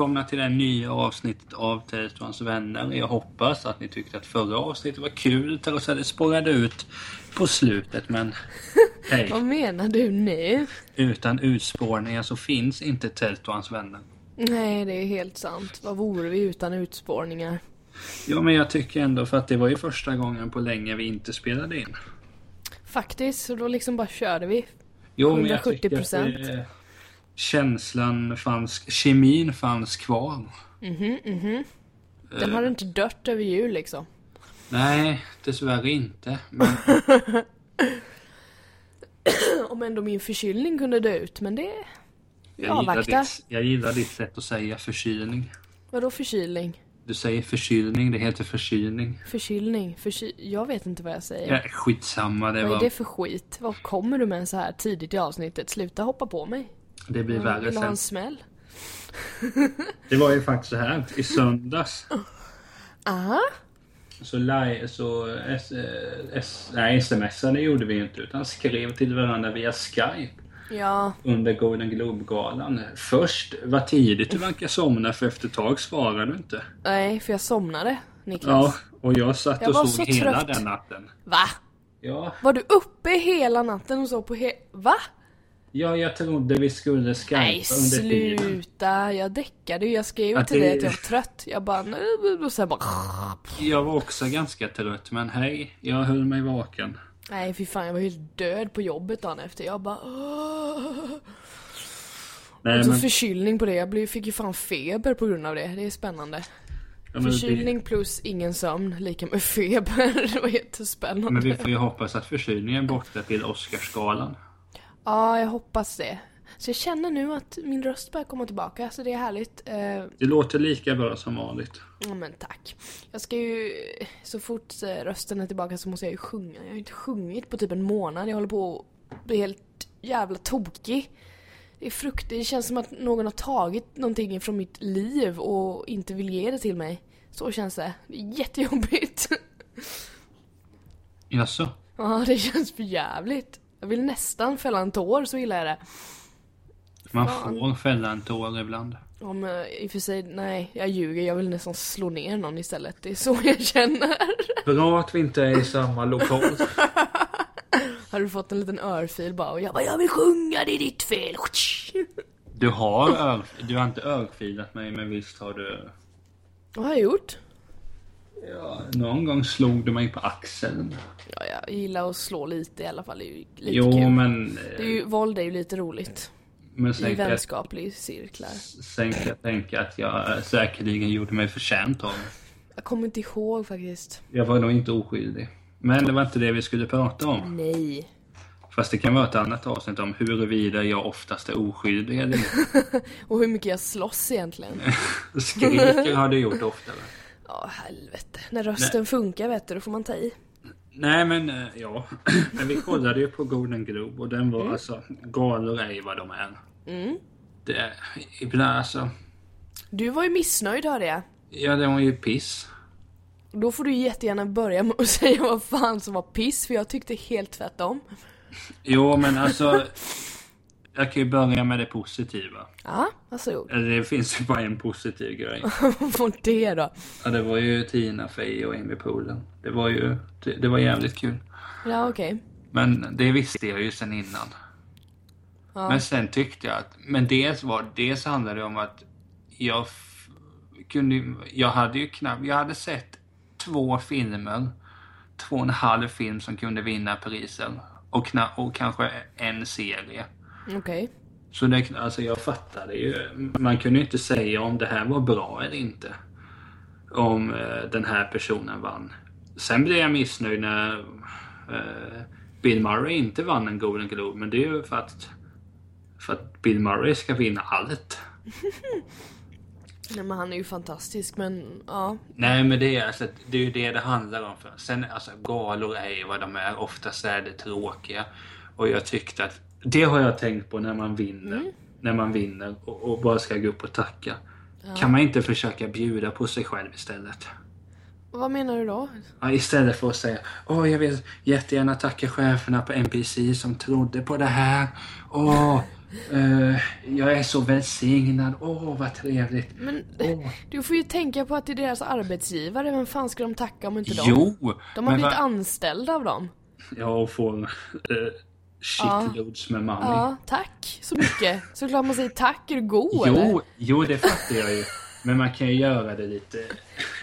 och välkomna till det nya avsnittet av Tellströms vänner. Jag hoppas att ni tyckte att förra avsnittet var kul det spårade ut på slutet. Men hej, Vad menar du nu? utan utspårningar så finns inte Tellströms vänner. Nej, det är helt sant. Vad vore vi utan utspårningar? Ja, men jag tycker ändå för att det var ju första gången på länge vi inte spelade in. Faktiskt, så då liksom bara körde vi. Jo, men jag tycker att 170%. det, känslan fanns, kemin fanns kvar. Mhm, mhm. Den har inte dött över jul liksom. Nej, dessvärre inte. Men Om ändå min förkylning kunde dö ut, men det... jag, gillar avvaktar. ditt, jag gillar ditt sätt att säga förkylning. Vadå förkylning? Du säger förkylning, det heter förkylning. Förkylning? Förky... Jag vet inte vad jag säger. Ja, skitsamma, det, Vad är var, det för skit? Vad kommer du med så här tidigt i avsnittet? Sluta hoppa på mig. Det blir Jag värre vill ha sen. en smäll. Det var ju faktiskt så här, i söndags Aha. så, li- så s, eh, s, nej, smsade gjorde vi inte utan skrev till varandra via Skype Ja, under Golden Globe-galan. Först, vad tidigt du verkar somna för efter ett tag svarade du inte. nej, för jag somnade, Niklas. Ja, och jag satt Jag och var såg så hela trött. den natten. Va? Ja, Var du uppe hela natten och så på he... Va? Ja, jag trodde vi skulle skypa Nej, under tiden. sluta. Jag däckade ju. Jag skrev Att till det- dig att jag var trött. Jag bara... nej, Och sen bara... Jag var också ganska trött, men hej, jag höll mig vaken. Nej, fy fan. Jag var helt död på jobbet dagen efter. Jag bara... Nej, Och så men, förkylning på det. Jag blev, fick ju fan feber på grund av det. Det är spännande. ja, Förkylning plus ingen sömn lika med feber. Det var jättespännande. men vi får ju hoppas att förkylningen är borta till Oscarsgalan. Ja, jag hoppas det. Så jag känner nu att min röst börjar komma tillbaka, så det är härligt. Eh, Det låter lika bra som vanligt. Ja men tack. Jag ska ju, så fort eh, rösten är tillbaka så måste jag ju sjunga. Jag har inte sjungit på typ en månad. Jag håller på att bli helt jävla tokig. Det är frukt, det känns som att någon har tagit någonting från mitt liv och inte vill ge det till mig. Så känns det. Det är jättejobbigt. Jaså? Ja, det känns för jävligt. Jag vill nästan fälla en tår, så illa är det. Man Fan. får fälla en tår ibland. Ja, men i och för sig, nej, jag ljuger. Jag vill nästan slå ner någon istället. Det är så jag känner. Bra att vi inte är i samma lokal. Har du fått en liten örfil bara och jag bara jag vill sjunga, det är ditt fel. Du har, ör, du har inte örfilat mig, men visst har du... Vad har jag gjort? Ja, någon gång slog du mig på axeln. Ja, jag gillar att slå lite i alla fall. Det är ju lite Jo, kul. men... Det är ju, våld är ju lite roligt. Men I sen vänskapliga cirklar. sen kan jag tänka att jag säkerligen gjorde mig förtjänt av. Jag kommer inte ihåg faktiskt. Jag var nog inte oskyldig. Men det var inte det vi skulle prata om. Nej. Fast det kan vara ett annat avsnitt om huruvida jag oftast är oskyldig eller inte. Och hur mycket jag slåss egentligen. Skriker har du gjort oftare. Ja, helvete. När rösten funkar vet du, då får man ta i. Nej men eh, ja, men vi kollade ju på Golden Globe och den var alltså, galor är ju vad de är. Mm. Det är ibland alltså, Du var ju missnöjd hörde jag. ja den var ju piss. Då får du jättegärna börja med att säga vad fan som var piss, för jag tyckte helt tvärtom. Jo men alltså, jag kan ju börja med det positiva. Ja, varsågod. Eller det finns ju bara en positiv grej. Vad det då? Ja det var ju Tina Fey och Amy Poehler. Det var ju, det, det var jävligt kul. Ja, okej. Men det visste jag ju sen innan. Ja. Men sen tyckte jag att, men dels var, dels handlade det om att jag kunde, jag hade ju knappt, jag hade sett två filmer, två och en halv film som kunde vinna priser och, kna, och kanske en serie. Okej. Så det, alltså jag fattade ju, man kunde ju inte säga om det här var bra eller inte. Om eh, den här personen vann. Sen blev jag missnöjd när eh, Bill Murray inte vann en Golden Globe. Men det är ju för att, för att Bill Murray ska vinna allt. Nej men han är ju fantastisk men ja. Nej men det är, alltså, det är ju det det handlar om. För. Sen alltså galor är ju vad de är. Oftast är det tråkiga. Och jag tyckte att det har jag tänkt på när man vinner. När man vinner och, och bara ska gå upp och tacka. Kan man inte försöka bjuda på sig själv istället? Vad menar du då? Ja, istället för att säga Åh, jag vill jättegärna tacka cheferna på NPC som trodde på det här. Åh, Eh, jag är så välsignad. Åh, vad trevligt. Men du får ju tänka på att det är deras arbetsgivare, vem fan ska de tacka om inte de? Jo! De har blivit va- anställda av dem. Ja, och får uh, shitloads med money. Ja, tack så mycket. Såklart man säger tack, är du god eller? Jo, jo, det fattar jag ju. Men man kan ju göra det lite,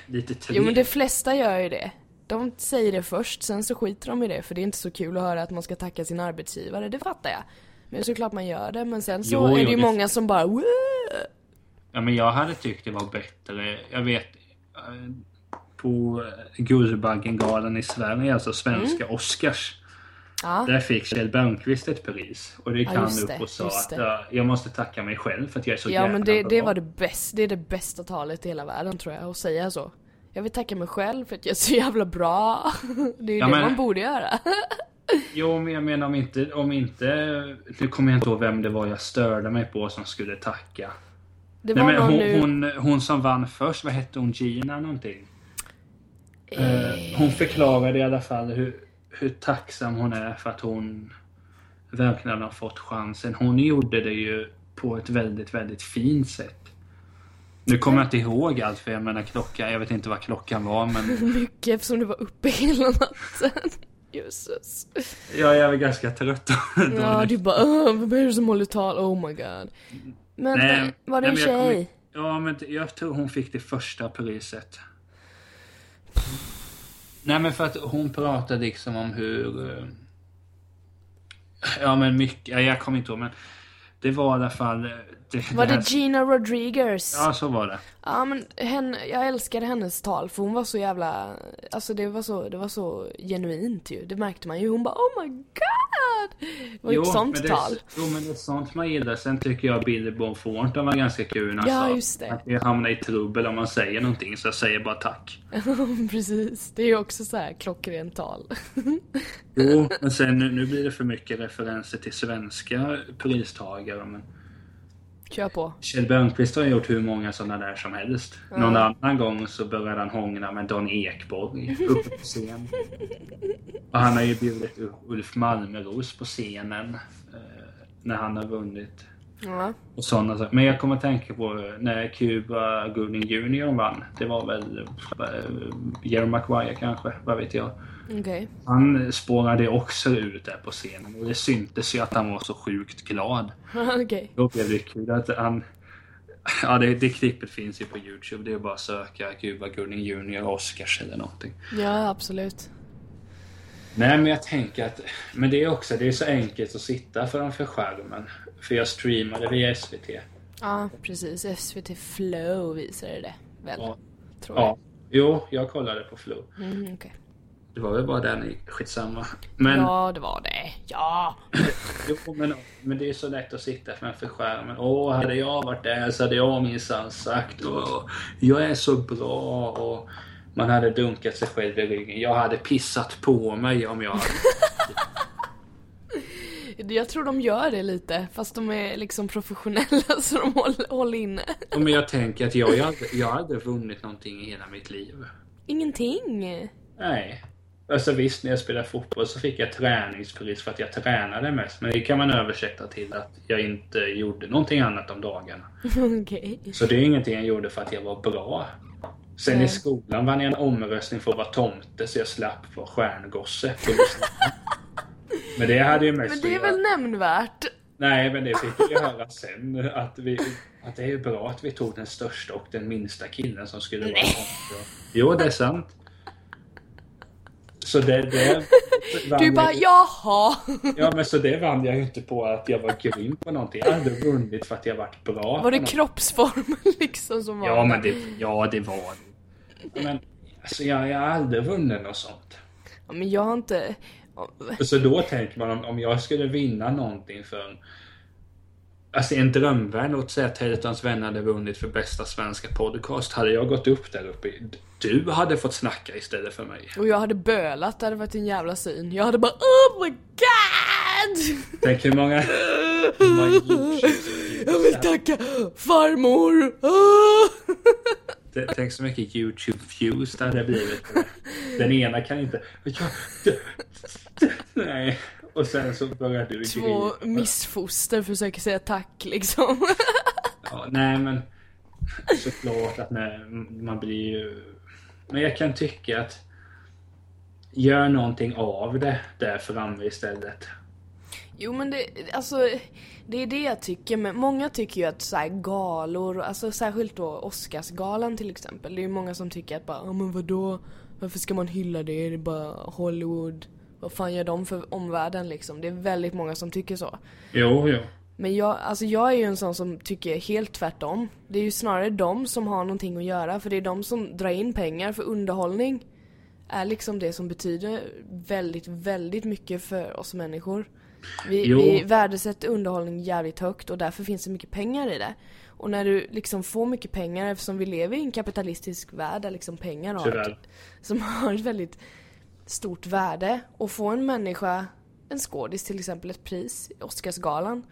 lite Jo trevligt. men de flesta gör ju det. De säger det först, sen så skiter de i det för det är inte så kul att höra att man ska tacka sin arbetsgivare, det fattar jag. Men såklart man gör det, men sen så Jo, är det jo, ju det- många som bara "Woo!" Ja, men jag hade tyckt det var bättre. Jag vet eh, på Guldbaggengalan i Sverige, alltså svenska Mm. Oscars. Ja, Där fick Kjell Bergqvist ett pris. Och det gick Ja, han upp och sa att ja, jag måste tacka mig själv för att jag är så ja jävla men det, det var det bästa, det är det bästa talet i hela världen tror jag, att säga så. Jag vill tacka mig själv för att jag är så jävla bra. Det är ju Ja, det men- man borde göra. Jo, men jag menar om inte, om inte... Nu kommer jag inte ihåg vem det var jag störde mig på som skulle tacka. Det Nej, var men någon hon, nu... hon, hon som vann först, vad hette hon? Gina någonting? Eh, hon förklarade i alla fall hur, hur tacksam hon är för att hon verkligen har fått chansen. Hon gjorde det ju på ett väldigt, väldigt fint sätt. Nu kommer jag inte ihåg allt för jag menar klockan, jag vet inte vad klockan var men Mycket eftersom du var uppe hela natten. Jesus. jag är väl ganska trött. Ja, du bara "Åh, vem är det som håller tal? Oh my god. Men Nej, var det en jag kommer- tjej? Ja, men jag tror hon fick det första priset. Nej, men för att hon pratade liksom om hur... Eh, ja, men mycket... Ja, jag kommer inte ihåg, men det var i alla fall... Eh, det, Var det här- det Gina Rodriguez? Ja, så var det. Ja men henne, jag älskade hennes tal för hon var så jävla, alltså det var så, det var så genuint ju. Det märkte man ju. Hon bara oh my god! Det var ju ett sånt men det, tal. Jo, men det är sånt man gillar. Sen tycker jag Billy Bob Thornton var ganska kul när Ja, just det. att jag hamnar i trubbel om man säger någonting, så jag säger bara tack. Precis. Det är ju också så här klockrent tal. Jo, men sen nu, nu blir det för mycket referenser till svenska pristagare. Men Kör på. Kjell Bergqvist har gjort hur många sådana där som helst. Någon annan gång så började han hångla med Don Ekborg uppe på scen. Och han har ju bjudit upp Ulf Malmros på scenen eh, när han har vunnit. Ja. Och sådana saker. Men jag kommer att tänka på när Cuba Gooding Jr vann. Det var väl eh, Jerry Maguire kanske, vad vet jag. Okej. Han spårade också ut där på scenen och det syntes ju att han var så sjukt glad. Okej. Då blev det kul att han... Ja, det, det klippet finns ju på Youtube. Det är bara att söka Cuba Gooding Jr. Oscars eller någonting. Ja absolut. Nej, men jag tänker att... Men det är också, det är så enkelt att sitta framför skärmen. För jag streamade via SVT. Ja precis. SVT Flow visade det väl? Ja. Tror jag. ja. Jo, jag kollade på Flow. Mm, okej. Det var väl bara den i skitsamma. Men, Ja det var det. Ja. jo, men, men det är så lätt att sitta framför skärmen. Åh, hade jag varit där så hade jag minsann sagt Åh, jag är så bra och man hade dunkat sig själv i ryggen. Jag hade pissat på mig om jag hade... Jag tror de gör det lite, fast de är liksom professionella så de håller, håller inne. Men jag tänker att jag, jag, hade, jag hade vunnit någonting i hela mitt liv. Ingenting. Nej. Alltså visst, när jag spelade fotboll så fick jag träningspris för att jag tränade mest. Men det kan man översätta till att jag inte gjorde någonting annat om dagarna. Okej. Så det är ingenting jag gjorde för att jag var bra. Sen i Nej. skolan vann jag en omröstning för att vara tomte så jag slapp vara stjärngosse. Men det hade ju mest Men det är väl nämnvärt? Nej, men det fick ju höra sen. Att, vi, att det är ju bra att vi tog den största och den minsta killen som skulle vara tomte. Jo, det är sant. Så det... det Du jag- bara jaha. Ja, men så det vann jag ju inte på att jag var grym på någonting. Jag hade vunnit för att jag varit bra. Var det kroppsformen liksom som var Ja, men det, ja, det var det. Men alltså, jag, jag har aldrig vunnit något sånt. Ja, men jag har inte... Så då tänker man om, om jag skulle vinna någonting för en, Alltså i en drömvärld, låt säga att Teletons vänner hade vunnit för bästa svenska podcast. Hade jag gått upp där uppe, du hade fått snacka istället för mig. Och jag hade bölat, det hade varit en jävla syn. Jag hade bara oh my god! Tänk hur många... hur många YouTube- Jag vill tacka farmor! Tänk så mycket YouTube views det hade blivit. Den ena kan inte... Nej. Och sen så börjar du Två grina. missfoster försöker säga tack liksom. Ja, nej men såklart att när man blir ju... Men jag kan tycka att gör någonting av det där framme istället. Jo men det, alltså, det är det jag tycker, men många tycker ju att så här, galor, alltså särskilt då Oscarsgalan till exempel, det är ju många som tycker att bara, ja men vadå, varför ska man hylla det, det är bara Hollywood, vad fan gör de för omvärlden liksom? Det är väldigt många som tycker så. Jo, jo. Men jag, alltså jag är ju en sån som tycker helt tvärtom. Det är ju snarare de som har någonting att göra, för det är de som drar in pengar för underhållning. Är liksom det som betyder väldigt, väldigt mycket för oss människor. Vi, Jo. vi värdesätter underhållning jävligt högt och därför finns det mycket pengar i det. Och när du liksom får mycket pengar, eftersom vi lever i en kapitalistisk värld där liksom pengar har ett, som har ett väldigt stort värde. Och får en människa, en skådis till exempel, ett pris i Oscarsgalan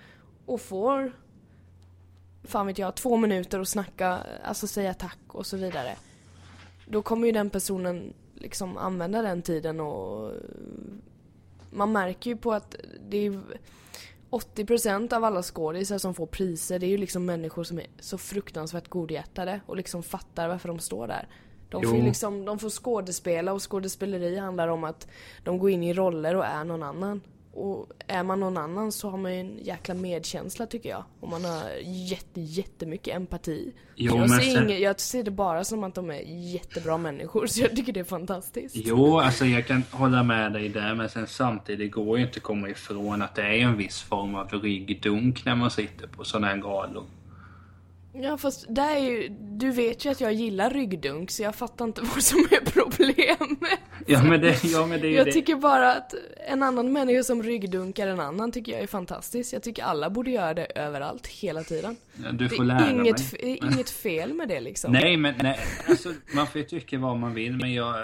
och får, fan vet jag, två minuter att snacka, alltså säga tack och så vidare. Då kommer ju den personen liksom använda den tiden och man märker ju på att det är 80% av alla skådisar som får priser, det är ju liksom människor som är så fruktansvärt godhjärtade och liksom fattar varför de står där. De får, Jo. liksom, de får skådespela och skådespeleri handlar om att de går in i roller och är någon annan. Och är man någon annan så har man ju en jäkla medkänsla tycker jag. Och man har jätte, jättemycket empati. Jo, jag, ser sen- inget, jag ser det bara som att de är jättebra människor så jag tycker det är fantastiskt. Jo, alltså jag kan hålla med dig där, men sen samtidigt går ju inte att komma ifrån att det är en viss form av ryggdunk när man sitter på sådana här galor. Ja fast det är ju, du vet ju att jag gillar ryggdunk så jag fattar inte vad som är problemet. Ja, men det, ja, men det är ju Jag det. tycker bara att en annan människa som ryggdunkar en annan tycker jag är fantastiskt. Jag tycker alla borde göra det överallt, hela tiden. Ja, Du Det får lära är inget, mig. det är inget fel med det liksom. Nej, men nej, alltså, man får ju tycka vad man vill, men jag,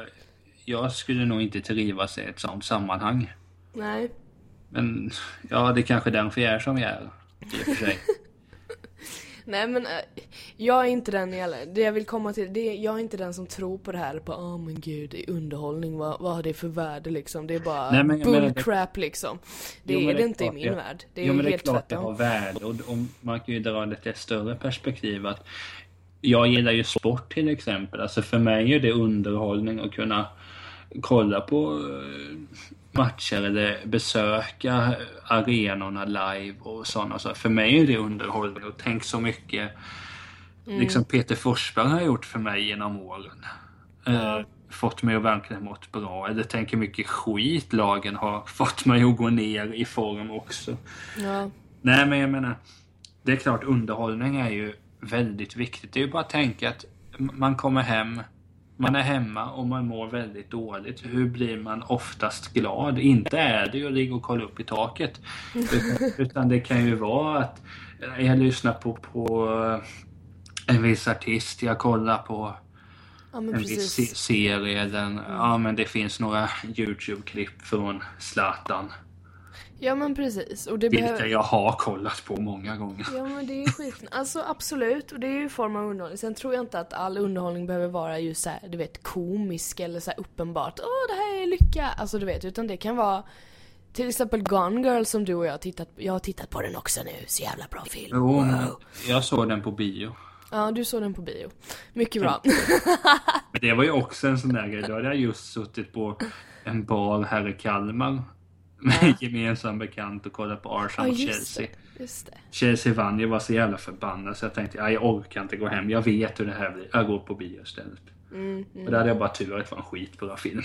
jag skulle nog inte trivas i ett sånt sammanhang. Nej. Men ja, det är kanske därför jag är som jag är. I och för sig. Nej men äh, jag är inte den alla, det jag vill komma till, det är, jag är inte den som tror på det här på åh men gud, det underhållning, vad, vad har det för värde liksom? Det är bara Nej, men menar det- bullcrap liksom. Det Jo, är det är inte i min det- värld. Det är jo, men det är helt klart det har värde. Och, och man kan ju dra det ett större perspektiv. att Jag gillar ju sport till exempel. Alltså för mig är det underhållning att kunna kolla på eh, matcher eller besöka arenorna live och sådana saker. För mig är det underhållning och tänk så mycket Mm. liksom Peter Forsberg har gjort för mig genom åren. Eh, fått mig att verkligen mått bra. Eller tänk hur mycket skit lagen har fått mig att gå ner i form också. Ja. Nej men jag menar, det är klart underhållning är ju väldigt viktigt. Det är ju bara att tänka att man kommer hem, man är hemma och man mår väldigt dåligt. Hur blir man oftast glad? Inte är det ju att ligga och kolla upp i taket. Utan, utan det kan ju vara att eh, jag lyssnar på, på en viss artist, jag kollar på ja en viss precis. se- serie. Den, ja men det finns några YouTube-klipp från Zlatan. Ja men precis. Och det Vilka behöver... jag har kollat på många gånger. Ja men det är ju skit. Alltså absolut, och det är ju en form av underhållning. Sen tror jag inte att all underhållning behöver vara just såhär, du vet, komisk eller så här uppenbart. Åh, det här är lycka! Alltså du vet, utan det kan vara till exempel Gone Girl som du och jag har tittat på. Jag har tittat på den också nu, så jävla bra film. Jo, Wow. jag såg den på bio. Ja, du såg den på bio. Mycket bra. Men det var ju också en sån där grej. Då hade jag just suttit på en bar här i Kalmar. Med en gemensam bekant och kollat på Ja, Arsenal och just Chelsea. det. Det. Chelsea vann, jag var så jävla förbannad så jag tänkte "Ja, jag orkar inte gå hem. Jag vet hur det här blir. Jag går på bio istället. Mm, Och där hade jag bara tur att det var en skitbra film.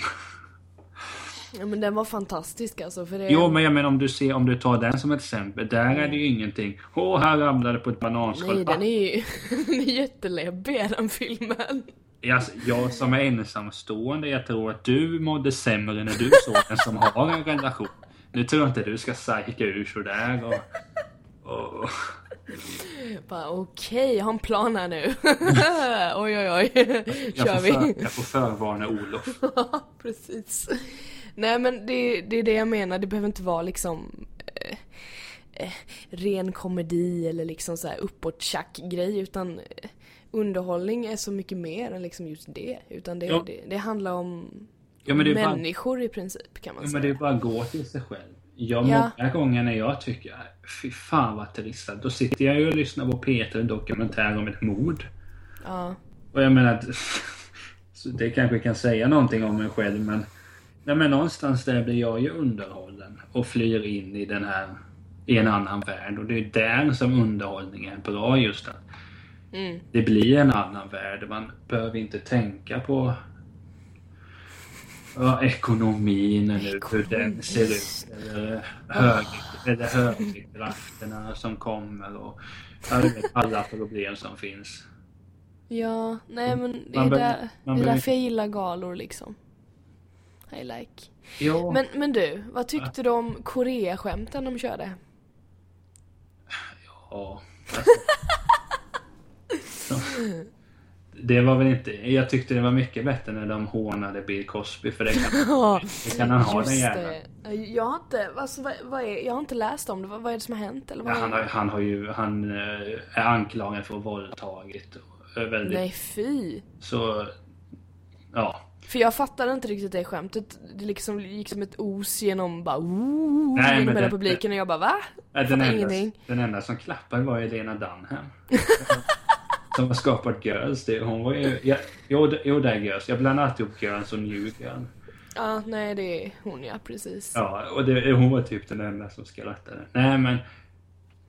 Ja men den var fantastisk alltså. För det... Jo men jag menar om du ser, om du tar den som ett exempel. Där är det ju ingenting. Åh, här ramlade på ett bananskal. Nej, den är ju den är jätteläbbig den filmen. Alltså, jag som är ensamstående, jag tror att du mådde sämre när du såg den som har en relation. Nu tror jag inte du ska psyka ur sådär och... och Bara okej, jag har en plan här nu. oj oj oj. Kör vi. för, jag får förvarna Olof. Precis. Nej men det, det är det jag menar, det behöver inte vara liksom eh, eh, ren komedi eller liksom så här uppåt grej utan eh, underhållning är så mycket mer än liksom just det. Utan det, Ja. det, det handlar om Ja är bara, människor i princip kan man ja, säga. men det är bara att gå till sig själv. jag Ja. många gånger när jag tycker fy fan vad trist. Då sitter jag ju och lyssnar på Peter dokumentär om ett mord. Ja. Och jag menar, det kanske kan säga någonting om mig själv men, nej, men någonstans där blir jag ju underhållen och flyr in i den här, i en annan värld. Och det är där som underhållning är bra just att Mm. det blir en annan värld. Man behöver inte tänka på ja, ekonomin eller hur den ser ut. Eller, hög, eller högerkrafterna som kommer och alla problem som finns. Ja, nej men det är, där, det är därför jag gillar galor liksom. I like. Ja, Men, men du, vad tyckte du om Korea-skämten de körde? ja alltså. Det var väl inte... Jag tyckte det var mycket bättre när de hånade Bill Cosby för det kan, Ja, det kan han ha den jäveln. Jag har inte, alltså, vad, vad är, jag har inte läst om det. Vad, vad är det som har hänt? Eller vad Ja, han, har, han har ju... Han eh, är anklagad för våldtagit. och är Väldigt, Nej fy. Så... Ja. För jag fattade inte riktigt det skämtet. Det liksom gick som ett os genom bara ooh, Nej, genom hela publiken och jag bara va? Den enda, den enda som klappade var ju Lena Dunham. som har skapat Girls. Det, hon var ju... Ja, jo, det- jo, det är Girls. Jag blandar alltid ihop Girls och New Girl. Ja, nej det är hon ja, precis. Ja, och det, hon var typ den enda som skrattade. Nej, men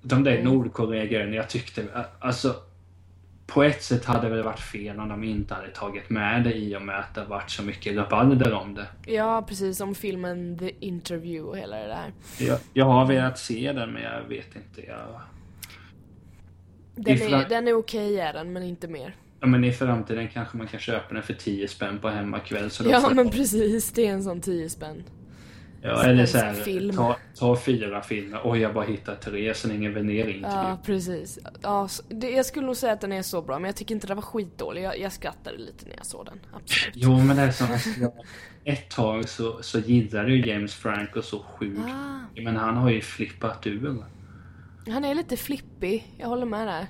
de där Nordkorea-grejerna, jag tyckte... Alltså, på ett sätt hade det väl varit fel om de inte hade tagit med det i och med att det varit så mycket rabalder om det. Ja, precis som filmen The Interview och hela det där. Jag, jag har velat se den, men jag vet inte. Jag, Den är, den är okej är den, men inte mer. ja, men i framtiden kanske man kan köpa den för 10 spänn på hemmakväll. Så Ja men precis, det är en sån 10 spänn. Ja, eller så här, Svensk film. ta, ta fyra filmer. Oj, jag bara hittat tre, sen ingen Venerintervju. Ja, precis. Ja, så- det, jag skulle nog säga att den är så bra, men jag tycker inte den var skitdålig. Jag, jag skrattade lite när jag såg den. Absolut. Jo, men det är som alltså, ett tag så, så gillade ju James Franco så sjukt. Ah, Men han har ju flippat ur. Han är lite flippig, jag håller med där.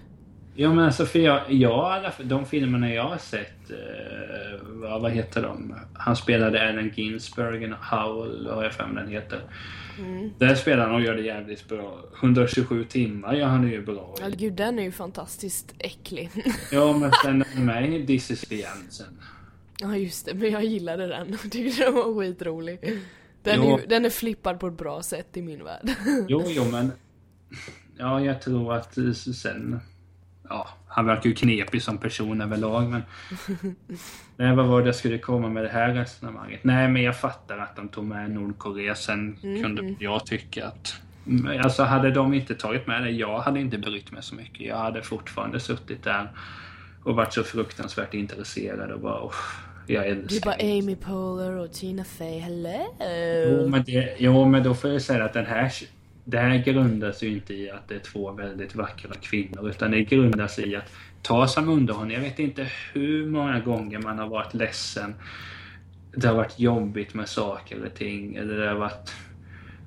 Ja men alltså för jag, jag alla, de filmerna jag har sett, eh, vad, vad heter de? Han spelade Allen Ginsberg, Howl har jag för mig den heter. Mm. Där spelar han och gör det jävligt bra. 127 timmar gör han ju bra Ja, i. gud, den är ju fantastiskt äcklig. Ja men sen är med This is the end sen. ja, just det, men jag gillade den och tyckte den var skitrolig. Den Jo. är, den är flippad på ett bra sätt i min värld. Jo, jo men... Ja, jag tror att eh, sen... Ja, han verkar ju knepig som person överlag men... Nej, vad var det jag skulle komma med det här resonemanget? Nej, men jag fattar att de tog med Nordkorea. Sen kunde jag tycka att... Men Alltså hade de inte tagit med det, jag hade inte brytt mig så mycket. Jag hade fortfarande suttit där och varit så fruktansvärt intresserad och bara... "Uff, jag Det är älskar bara Amy Poehler och Tina Fey, hello! Jo men, det, jo, men då får jag säga att den här, det här grundas ju inte i att det är två väldigt vackra kvinnor. Utan det grundas i att ta som underhållning. Jag vet inte hur många gånger man har varit ledsen. Det har varit jobbigt med saker eller ting. Eller det har varit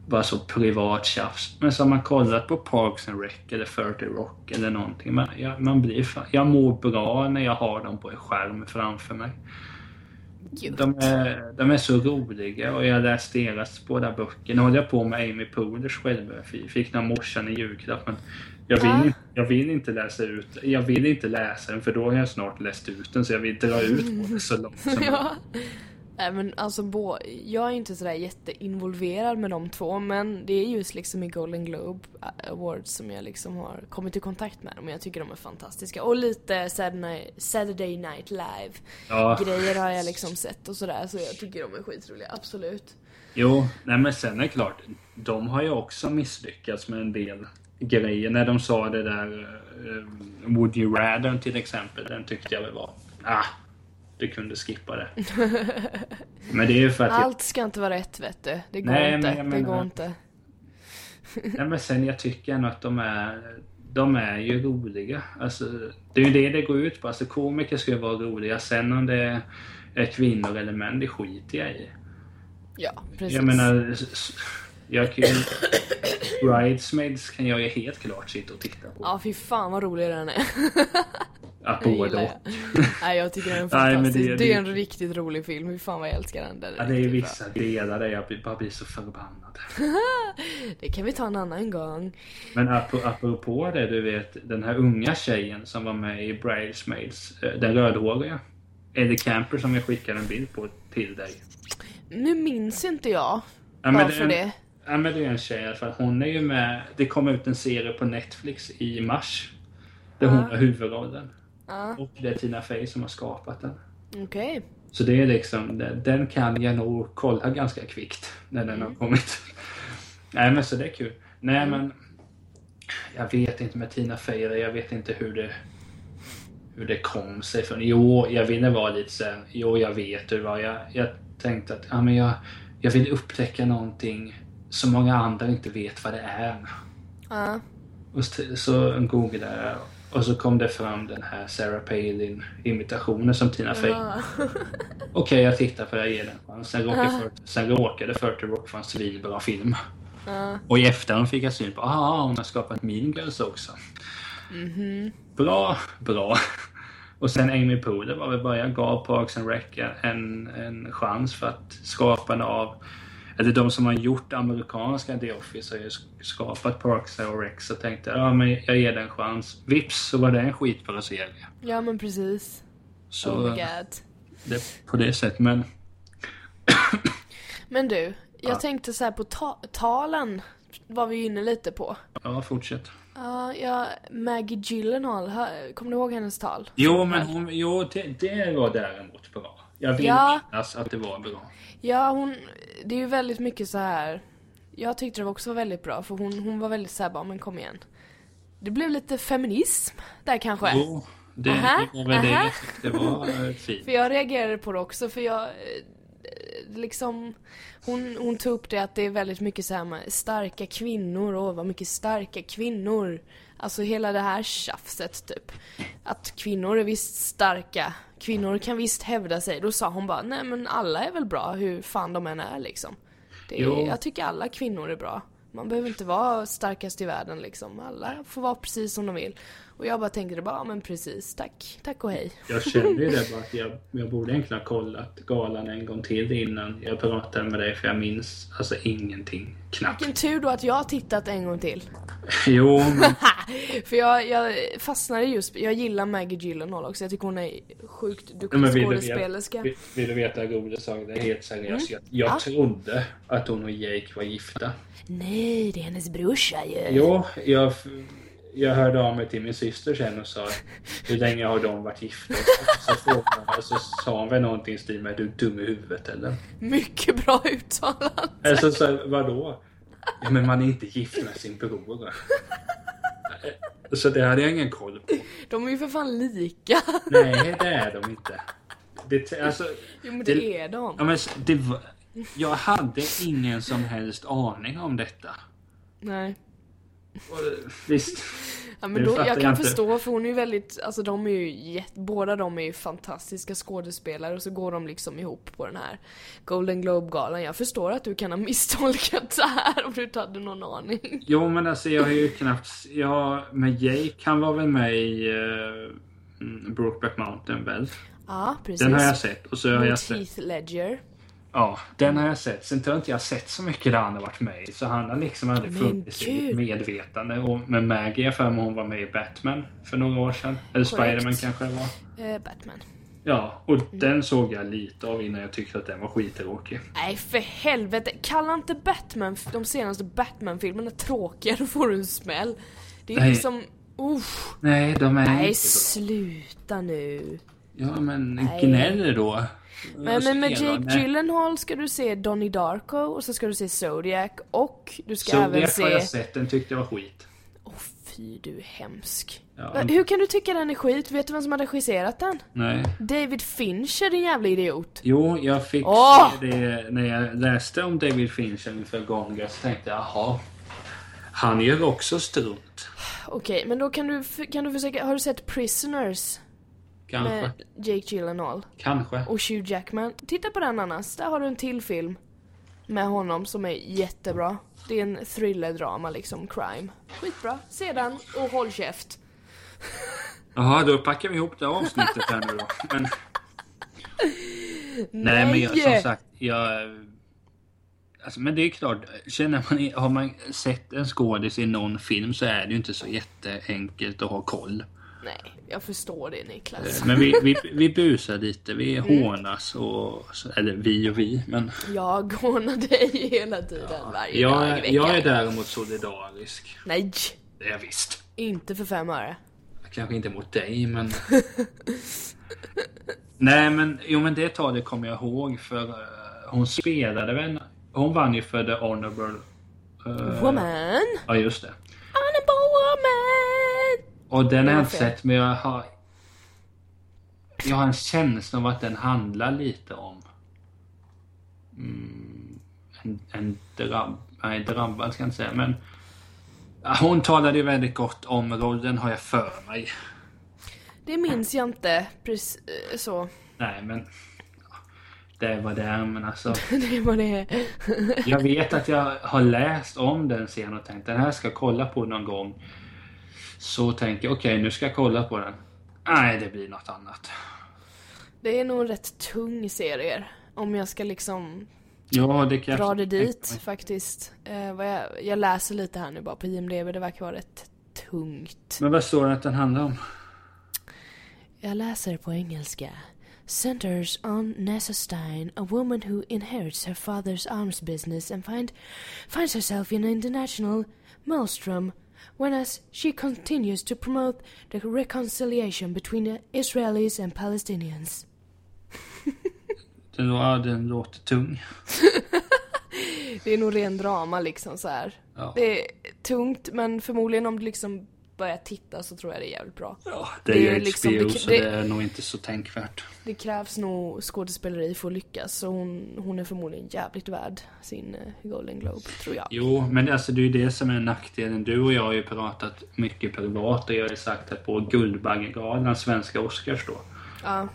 bara så privat tjafs. Men så har man kollat på Parks and Rec eller 30 Rock eller någonting. Man, jag, man blir, fan- jag mår bra när jag har dem på en skärm framför mig. De är, de är så roliga och jag har läst deras båda böcker. Nu håller jag på med Amy Poehlers självbiografi. Fick den av morsan i julklapp men jag vill, inte, jag vill inte läsa ut Jag vill inte läsa den för då har jag snart läst ut den så jag vill dra ut på det så långt som möjligt. ja. Men alltså bo, jag är inte sådär jätteinvolverad med de två men det är just liksom i Golden Globe Awards som jag liksom har kommit i kontakt med dem och jag tycker de är fantastiska. Och lite Saturday, Saturday Night Live Ja, grejer har jag liksom sett och sådär så jag tycker de är skitroliga, absolut. jo, nej men sen är det klart. De har ju också misslyckats med en del grejer. När de sa det där uh, Would you rather till exempel. Den tyckte jag väl var Ah, du kunde skippa det. Men det är ju för att jag Allt ska inte vara rätt vet du. Det går Nej, inte. men jag det menar- går inte. Nej men sen jag tycker ändå att de är De är ju roliga. Alltså, det är ju det det går ut på. Alltså komiker ska ju vara roliga. Sen om det är kvinnor eller män, det skiter jag i. Ja, precis. Jag menar... Jag kan ju... Bridesmaids kan jag ju helt klart sitta och titta på. Ja, fy fan vad rolig den är. Den både och. Nej, jag tycker den är Nej, fantastisk. det- det, det- är en riktigt rolig film. Hur fan vad jag älskar den. den är Ja, det är riktigt vissa delar där jag bara blir så förbannad. bra. Det kan vi ta en annan gång. Men ap- apropå det, du vet den här unga tjejen som var med i Bridesmaids, eh, den rödhåriga. Eddie Camper som jag skickade en bild på till dig. Nu minns inte jag Ja, varför en- det. Ja men det är en tjej i alla fall. Hon är ju med, det kom ut en serie på Netflix i mars. Där hon har huvudrollen. Ja, Och det är Tina Fey som har skapat den. okej. Så det är liksom, den- kan jag nog kolla ganska kvickt när den Mm. har kommit. Nej men så det är kul. Nej men, jag vet inte med Tina Fey, jag vet inte hur det hur det kom sig från. Jo, jag ville vara lite så här, jo jag vet hur det var. Jag, jag tänkte att ja, men jag, jag vill upptäcka någonting som många andra inte vet vad det är. Ja, Och så, så googlade jag och så kom det fram den här Sarah Palin imitationen som Tina Fey. ja. Okej, jag tittar på det, jag ger den en chans. Sen råkade, för, sen råkade 40 Rock vara en svinbra film. ja. Och i efterhand fick jag syn på, ah, hon har skapat Mean Girls också. Mhm. Bra, bra. Och sen Amy Poehler var väl bara, jag gav Parks and Rec en, en chans för att skaparna av eller de som har gjort amerikanska The Office har ju skapat Parks and Rec så tänkte ja men jag ger den en chans. Vips så var det en skitbra serie. ja men precis. Så oh my god. det, på det sättet, men Men du, jag Ja. tänkte så här på ta- talen var vi inne lite på. ja, fortsätt. Ja, ja, Maggie Gyllenhaal, kommer du ihåg hennes tal? Jo, men hon, jo, det, det var däremot bra. Jag vill Ja. minnas att det var bra. Ja, hon, det är ju väldigt mycket så här. Jag tyckte det också var väldigt bra för hon, hon var väldigt såhär bara, men kom igen. Det blev lite feminism där kanske. Jo, det, Aha, det var väl det aha. jag tyckte var eh, fint. För jag reagerade på det också för jag, eh, liksom, hon, hon tog upp det att det är väldigt mycket så här med starka kvinnor och vad mycket starka kvinnor. Alltså hela det här tjafset typ. Att kvinnor är visst starka, kvinnor kan visst hävda sig. Då sa hon bara, nej men alla är väl bra hur fan de än är liksom. Det är, jag tycker alla kvinnor är bra. Man behöver inte vara starkast i världen liksom. Alla får vara precis som de vill. Och jag bara tänkte bara, ja men precis, tack, tack och hej. Jag kände ju det bara att jag, jag borde egentligen ha kollat galan en gång till innan jag pratade med dig för jag minns alltså ingenting. Knappt. Vilken tur då att jag har tittat en gång till. Jo, men För jag, jag fastnade just, jag gillar Maggie Gyllenhaal också. Jag tycker hon är sjukt duktig men vill, du skådespelerska. veta, vill, vill du veta en rolig sak? Det är helt seriöst. Jag, jag Ja. trodde att hon och Jake var gifta. Nej, det är hennes brorsa ju. Jo, jag, jag hörde av mig till min syster sen och sa hur länge har de varit gifta? Så, frågade så sa hon väl någonting i stil med är du dum i huvudet eller? Mycket bra uttalande. Alltså så, vadå? Ja, men man är inte gift med sin bror. Så det hade jag ingen koll på. De är ju för fan lika. Nej, det är de inte. Det, alltså, Jo men Det- det är de. ja, men det var, jag hade ingen som helst aning om detta. Nej. Visst, Ja, men då, jag jag kan inte. förstå för hon är ju väldigt, alltså de är ju båda de är ju fantastiska skådespelare och så går de liksom ihop på den här Golden Globe-galan. Jag förstår att du kan ha misstolkat det här om du inte hade någon aning. Jo men alltså jag har ju knappt... Ja, men Jake han var väl med i uh, Brokeback Mountain väl? Ja, precis. Den har jag sett. Och så har jag Mot sett... Heath Ledger. Ja, den har jag sett. Sen tror jag inte jag har sett så mycket där han har varit med. Så han har liksom aldrig funnits i medvetande. Och med Maggie jag för mig hon var med i Batman för några år sedan. Eller. Spiderman kanske det var. Eh, Batman. Ja, och den såg jag lite av innan jag tyckte att den var skittråkig. Nej för helvete, kalla inte Batman, de senaste Batman-filmerna tråkiga, då får du en smäll. Det är Nej. liksom, usch. Nej, de är Nej inte bra. sluta nu. Ja, men gnäll då. Men, men med Jake. Gyllenhaal ska du se Donnie Darko och så ska du se Zodiac och du ska även Zodiac har jag se... sett, den tyckte jag var skit. Åh fy du är hemsk. Ja, Va, Hur kan du tycka den är skit? Vet du vem som har regisserat den? Nej. David Fincher din jävla idiot. Jo, jag fick Åh! se det när jag läste om David Fincher inför gången. Så tänkte jag, jaha. Han gör också strunt. Okej, men då kan du, kan du försöka, har du sett Prisoners? Kanske. Med Jake Gyllenhaal Kanske. och Hugh Jackman. Titta på den annars, där har du en till film. Med honom som är jättebra. Det är en thriller-drama liksom, crime. Skitbra. Se den och håll käft. Jaha, då packar vi ihop det avsnittet här nu då. Men, nej, men jag, som sagt, jag... Alltså, men det är klart, känner man, har man sett en skådis i någon film så är det ju inte så jätteenkelt att ha koll. Nej, jag förstår det Niklas. Men vi, vi, vi busar lite, vi hånas och... Eller vi och vi, men... Jag hånar dig hela tiden, varje Jag, dag i veckan. jag är däremot solidarisk. Nej, Det är jag visst. inte för fem öre. Kanske inte mot dig, men... Nej, men jo, men det talet kommer jag ihåg för eh, hon spelade väl... Hon vann ju för The Honorable... eh, Woman! Ja, just det. Honorable woman! Och den har var jag inte sett, men jag har... Jag har en känsla av att den handlar lite om... Mm, en, en drabb... Nej, drabbad ska jag inte säga, men... Hon talade ju väldigt gott om rollen, har jag för mig. Det minns jag inte precis så. Nej, men... Det vad det är, men alltså... Det var det. Jag vet att jag har läst om den scenen och tänkt den här ska jag kolla på någon gång. Så tänker jag, okej nu ska jag kolla på den. Nej, det blir något annat. Det är nog en rätt tung serie. Om jag ska liksom Ja, det kan dra det dit faktiskt. Eh, jag, jag läser lite här nu bara på IMDB, det verkar vara rätt tungt. Men vad står det att den handlar om? Jag läser på engelska. Centers on Nessa Stein, a woman who inherits her father's arms business and find, finds herself in an international maelstrom when as she continues to promote the reconciliation between the Israelis and Palestinians. Den, ja, den låter tung. Det är nog ren drama liksom så här. Ja. Det är tungt men förmodligen om du liksom börjar titta så tror jag det är jävligt bra. Ja, det är Det ju är HBO liksom- det- så det- det är nog inte så tänkvärt. Det krävs nog skådespeleri för att lyckas så hon, hon är förmodligen jävligt värd sin eh, Golden Globe, tror jag. Jo, men det- alltså, det är ju det som är nackdelen. Du och jag har ju pratat mycket privat och jag har ju sagt att på Guldbaggegalan, svenska Oscars då. Ja,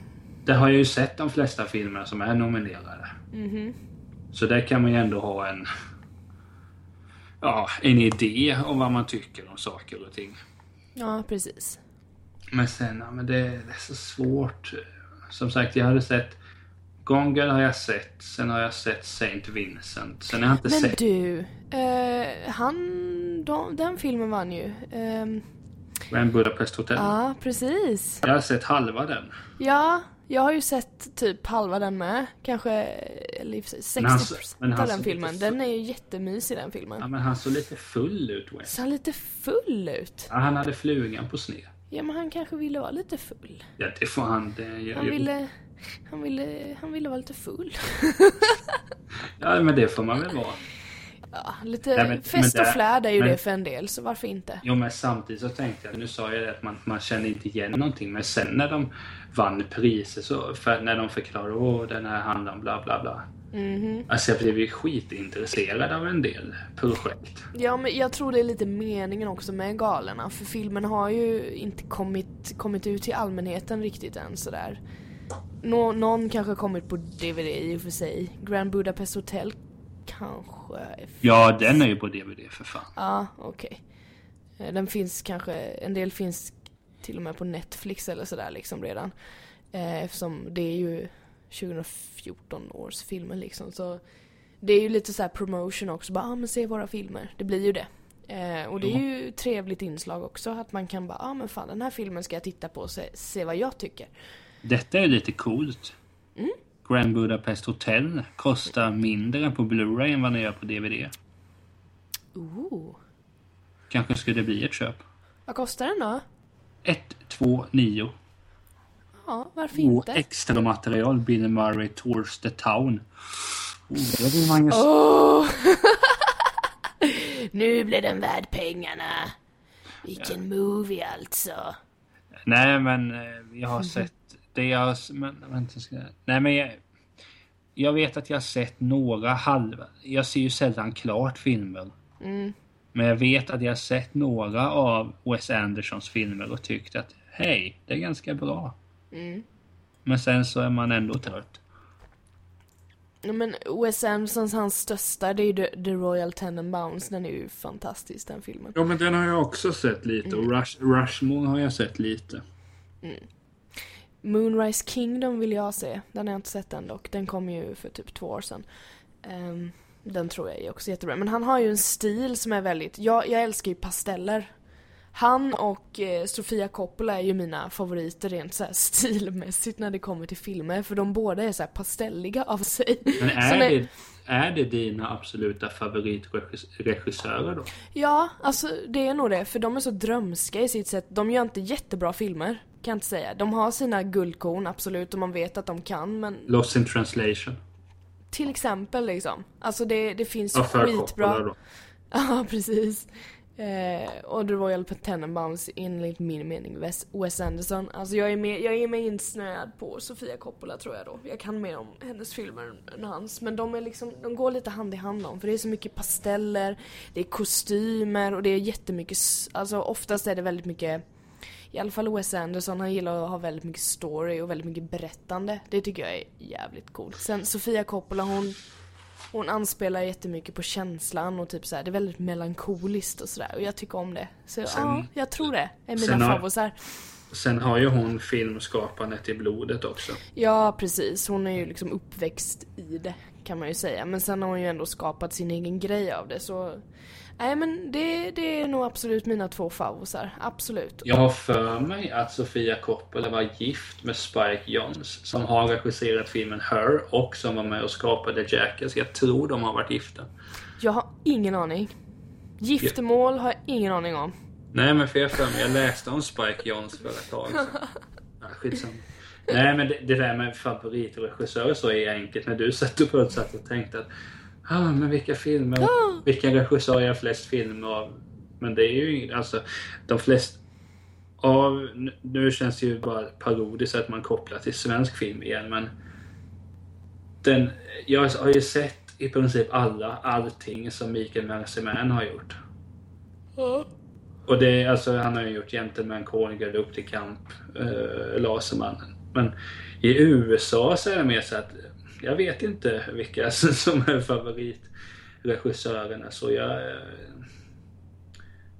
Där har jag ju sett de flesta filmer som är nominerade. mhm. Så där kan man ju ändå ha en... Ja, en idé om vad man tycker om saker och ting. Ja, precis. Men sen, ja, men det, det är så svårt. Som sagt, jag hade sett... Gone har jag sett. Sen har jag sett Saint Vincent. Sen har jag inte Men sett... du, eh, han, de, den filmen vann ju. Ehm, Grand Budapest Hotel. ja, precis. Jag har sett halva den. Ja, jag har ju sett typ halva den med. Kanske, eller i och för sig Men han- 60% men han av den filmen. fu- Den är ju jättemysig den filmen. Ja, men han såg lite full ut, Wes. Ser han lite full ut? Ja, han hade flugan på sned. Ja, men han kanske ville vara lite full. Ja, det får han... Det, jag, Han ville, han ville, han ville vara lite full. Ja, men det får man väl vara. Ja, lite Nej, men- fest men och det- flärd är ju men- det för en del, så varför inte? Jo, men samtidigt så tänkte jag, nu sa jag det att man, man kände inte igen någonting, men sen när de vann priser så, för när de förklarade åh den här handlar om bla bla bla. Mhm. Alltså jag blev ju skitintresserad av en del projekt. Ja, men jag tror det är lite meningen också med galorna, för filmen har ju inte kommit, kommit ut till allmänheten riktigt än sådär. Nå, någon kanske kommit på DVD i och för sig. Grand Budapest Hotel kanske... Ja, den är ju på DVD för fan. Ja, okej. Eh, Den finns kanske, en del finns till och med på Netflix eller sådär liksom redan. Eh, Eftersom det är ju 2014 års filmer liksom så det är ju lite så här promotion också, bara ah, men se våra filmer. Det blir ju det. Eh, och det är ju trevligt inslag också att man kan bara, ah, men fan den här filmen ska jag titta på och se, se vad jag tycker. Detta är lite coolt. Mm. Grand Budapest Hotel kostar mindre på Blu-ray än vad den gör på DVD. Ooh. Kanske skulle det bli ett köp. Vad kostar den då? 1, 2, 9. Ja, varför Och inte? extra material Bill Murray Tours the Town. Oh, det vill man. Åh! nu blir den värd pengarna. Vilken movie alltså. Nej, men eh, jag har sett det jag Men, vänta, ska jag... Nej, men jag... Jag vet att jag har sett några halva... Jag ser ju sällan klart filmer. Mm. Men jag vet att jag har sett några av Wes Andersons filmer och tyckt att hej, det är ganska bra. Mm. Men sen så är man ändå trött. Ja, Men Wes Andersons, hans största, det är ju The, The Royal Tenenbaums. Den är ju fantastisk den filmen. Ja, men den har jag också sett lite och Rush, Rushmore har jag sett lite. Moonrise Kingdom vill jag se. Den har jag inte sett än dock. Den kom ju för typ två år sedan. Ehm, den tror jag är också jättebra. Men han har ju en stil som är väldigt... Jag, jag älskar ju pasteller. Han och eh, Sofia Coppola är ju mina favoriter rent så stilmässigt när det kommer till filmer. För de båda är så här pastelliga av sig. Men är, när- det, är det dina absoluta favoritregissörer då? Ja, alltså det är nog det. För de är så drömska i sitt sätt. De gör inte jättebra filmer, kan jag inte säga. De har sina guldkorn, absolut, och man vet att de kan. Men Lost in translation? till exempel liksom. Alltså det, det finns ju skitbra... Ja, precis. Eh, och The Royal Tenenbaums enligt min mening Wes, Wes Anderson. Alltså jag är, mer, jag är mer insnöad på Sofia Coppola tror jag då. Jag kan mer om hennes filmer än hans. Men de är liksom, de går lite hand i hand om. För det är så mycket pasteller, det är kostymer och det är jättemycket, alltså oftast är det väldigt mycket i alla fall Wes Anderson, han gillar att ha väldigt mycket story och väldigt mycket berättande. Det tycker jag är jävligt coolt. Sen Sofia Coppola hon hon anspelar jättemycket på känslan och typ så här, det är väldigt melankoliskt och sådär och jag tycker om det. Så Sen- ja, jag tror det är mina favorisar. Sen har ju hon filmskapandet i blodet också. Ja, precis. Hon är ju liksom uppväxt i det kan man ju säga. Men sen har hon ju ändå skapat sin egen grej av det så... Nej men det, det är nog absolut mina två favorisar. Absolut. Jag har för mig att Sofia Coppola var gift med Spike Jonze som har regisserat filmen Her och som var med och skapade Jackass. Jag tror de har varit gifta. Jag har ingen aning. Giftermål har jag ingen aning om. Nej men för jag för mig, jag läste om Spike Jonze för ett tag sedan. Ja, skitsamma. Nej men det, det där med favoritregissörer så är enkelt. När du satt och satt och tänkte att ah, men vilka filmer, vilka regissörer jag har flest filmer av? Men det är ju alltså de flesta av, nu- känns det ju bara parodiskt att man kopplar till svensk film igen men den, jag har ju sett i princip alla, allting som Mikael Merceman har gjort. Och det är alltså, han har ju gjort Gentleman Cornigal, Upp till kamp, uh, Lasermannen. Men i USA så är det mer så att jag vet inte vilka som är favoritregissörerna så jag... eh,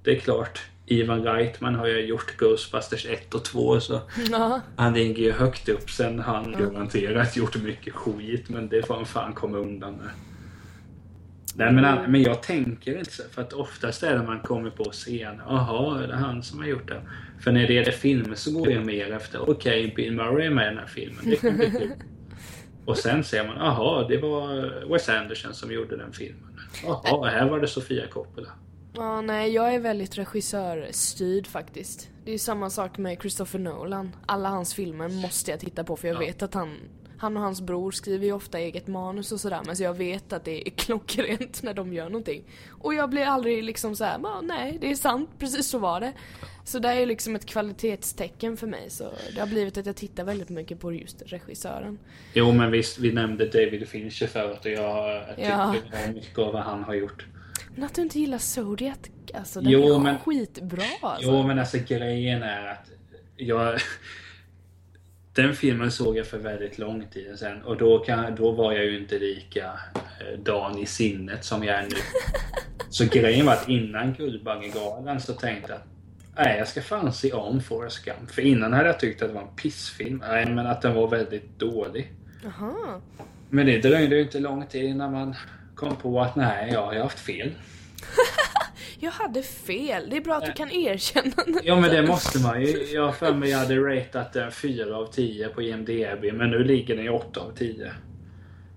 Det är klart, Ivan Reitman har ju gjort Ghostbusters 1 och 2 så Ja. han ligger ju högt upp. Sen har han garanterat gjort mycket skit men det får han fan komma undan med. Nej men, an- men jag tänker inte så, för att oftast är det man kommer på scen. Jaha, är det han som har gjort det? För när det är det filmer så går jag mer efter, okej, Bill Murray är med i den här filmen. Det kan bli kul. Och sen ser man, jaha, det var Wes Anderson som gjorde den filmen. Jaha, här var det Sofia Coppola. Ja, nej, jag är väldigt regissörstyrd faktiskt. Det är samma sak med Christopher Nolan. Alla hans filmer måste jag titta på för jag Ja. vet att han, han och hans bror skriver ju ofta eget manus och sådär men så jag vet att det är klockrent när de gör någonting. Och jag blir aldrig liksom såhär, "Ja, nej det är sant, precis så var det. Så det är ju liksom ett kvalitetstecken för mig så det har blivit att jag tittar väldigt mycket på just regissören. Jo men visst, vi nämnde David Fincher förut och jag tycker Ja. mycket av vad han har gjort. Men att du inte gillar Zodiac, alltså den Jo, är men- skitbra alltså. Jo men alltså grejen är att jag... Den filmen såg jag för väldigt lång tid sedan och då, kan, då var jag ju inte lika eh, dan i sinnet som jag är nu. Så grejen var att innan Guldbaggegalan så tänkte jag Nej, jag ska fan se om Forrest Gump. För innan hade jag tyckt att det var en pissfilm. Nej, men att den var väldigt dålig. Jaha. Men det dröjde ju inte lång tid innan man kom på att nej, jag har haft fel. Jag hade fel. Det är bra att du kan erkänna det. Ja men det måste man ju. Jag för mig jag hade ratat den 4 av 10 på IMDB men nu ligger den i 8 av 10.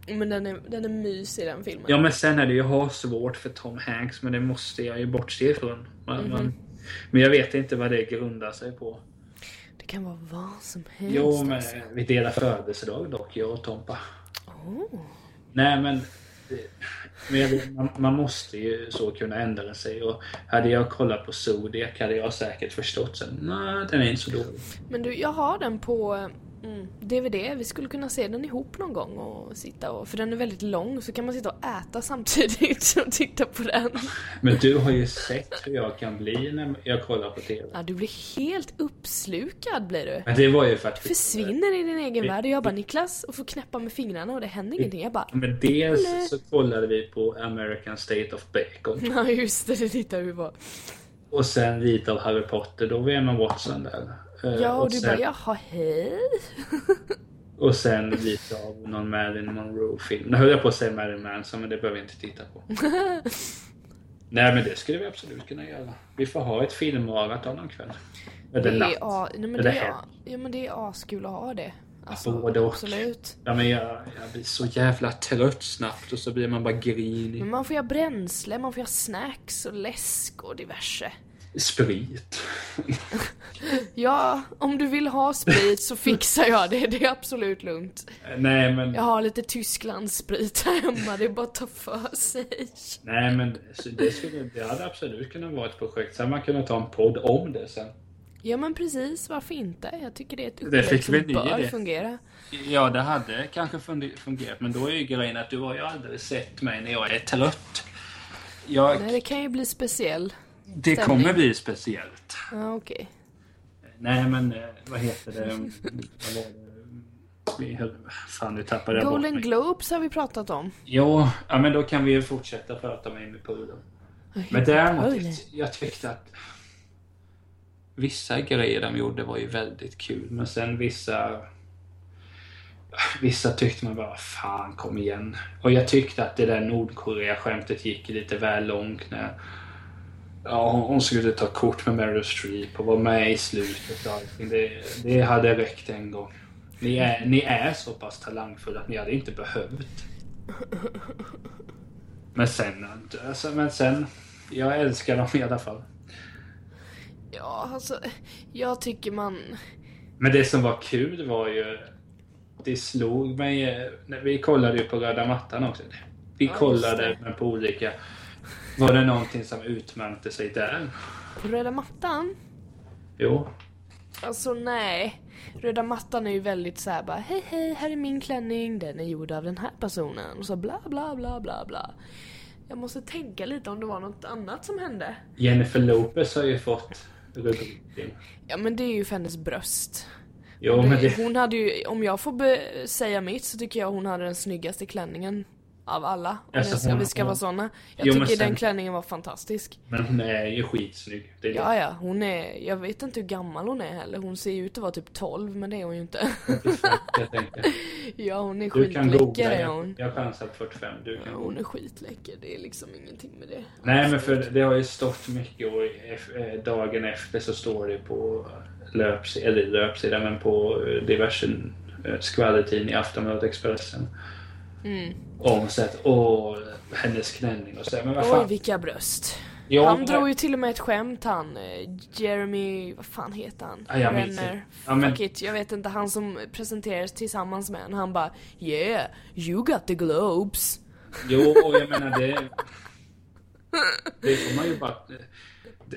Men den är, den är mysig den filmen. Ja men sen är det ju ha svårt för Tom Hanks men det måste jag ju bortse ifrån. Man, Mhm. man, men jag vet inte vad det grundar sig på. Det kan vara vad som helst. Jo men alltså. vi delar födelsedag dock, jag och Tompa. Oh. Nej men men vet, man, man måste ju så kunna ändra sig och hade jag kollat på Zodiac hade jag säkert förstått sen. Nej, den är inte så dålig. Men du, jag har den på mm, DVD. Vi skulle kunna se den ihop någon gång och sitta och... För den är väldigt lång så kan man sitta och äta samtidigt och titta på den. Men du har ju sett hur jag kan bli när jag kollar på TV. Ja, du blir helt uppslukad blir du. Men det var ju för att... Försvinner i din egen värld och jag bara Niklas och får knäppa med fingrarna och det händer ingenting. Jag bara Men dels så kollade vi på American State of Bacon. Ja just det, det tittar vi på. Och sen lite av Harry Potter, då var Emma Watson där. Eh, Ja, och du sen, bara jaha, hej. och sen lite av någon Marilyn Monroe-film. Nu höll jag på att säga Marilyn Manson, men det behöver vi inte titta på. Nej, men det skulle vi absolut kunna göra. Vi får ha ett filmmaraton någon kväll. Eller Det natt. är, nej, men Eller det är, ja, men det är askul att ha det. Alltså, Både och. absolut. Ja, men jag, jag blir så jävla trött snabbt och så blir man bara grinig. Men man får göra bränsle, man får göra snacks och läsk och diverse. Sprit. Ja, om du vill ha sprit så fixar jag det. Det är absolut lugnt. Nej, men... Jag har lite Tysklandssprit här hemma, det är bara att ta för sig. Nej, men det, skulle, det hade absolut kunnat vara ett projekt. Sen man kunde ta en podd om det sen. Ja men precis, varför inte? Jag tycker det är ett Det upplägg fick som vi bör idé. fungera. Ja, det hade kanske fungerat, men då är ju grejen att du har ju aldrig sett mig när jag är trött. Jag, Nej, det kan ju bli speciell. Det stämning. kommer bli speciellt. Ja, okej. Nej, men eh, vad heter det? Vad var det? Vi höll- Fan, nu tappade jag bort Golden mig. Globes har vi pratat om. Jo, ja, men då kan vi ju fortsätta prata med Amy Poehler. Men däremot, jag tyckte att vissa grejer de gjorde var ju väldigt kul, men sen vissa Vissa tyckte man bara, fan kom igen. Och jag tyckte att det där Nordkorea-skämtet gick lite väl långt när ja, hon- skulle ta kort med Meryl Streep och vara med i slutet och allting. Det, det hade räckt en gång. Ni är, ni är så pass talangfulla att ni hade inte behövt. Men sen, alltså, men sen, jag älskar dem i alla fall. Ja, alltså, jag tycker man... Men det som var kul var ju, det slog mig, eh, vi kollade ju på röda mattan också. Vi Ja, kollade på olika, var det någonting som utmärkte sig där? Röda mattan? Jo, Alltså nej. Röda mattan är ju väldigt så här bara hej hej, här är min klänning, den är gjord av den här personen. Och så bla bla bla bla bla. Jag måste tänka lite om det var något annat som hände. Jennifer Lopez har ju fått rubriken. Ja men det är ju för hennes bröst. Jo, men det, Hon hade ju, om jag får säga mitt så tycker jag hon hade den snyggaste klänningen av alla. Om Alltså, jag ska, hon- vi ska hon- vara såna. Jag Jo, tycker den sen- klänningen var fantastisk. men hon är ju skitsnygg. Det är Ja ja, hon är, jag vet inte hur gammal hon är heller. Hon ser ju ut att vara typ 12 men det är hon ju inte. jag ja hon är Du kan skitläcker googla, är jag, hon. jag chansar på 45. Du Ja, kan hon googla. är skitläcker, det är liksom ingenting med det. Nej, men för det har ju stått mycket och eh, dagen efter så står det på löpsidan, eller löpsidan, men på eh, diverse eh, skvallertidning, Aftonbladet, Expressen. Mm. Så att, åh, hennes klänning och så. Men vad Oj fan. vilka bröst. Ja, han men- drog ju till och med ett skämt han, eh, Jeremy, vad fan heter han? Ja, jag Renner. Ja, men- Fuck it, jag vet inte, han som presenterades tillsammans med en, han bara Yeah, you got the globes. Jo, och jag menar det... Det får man ju bara... Det,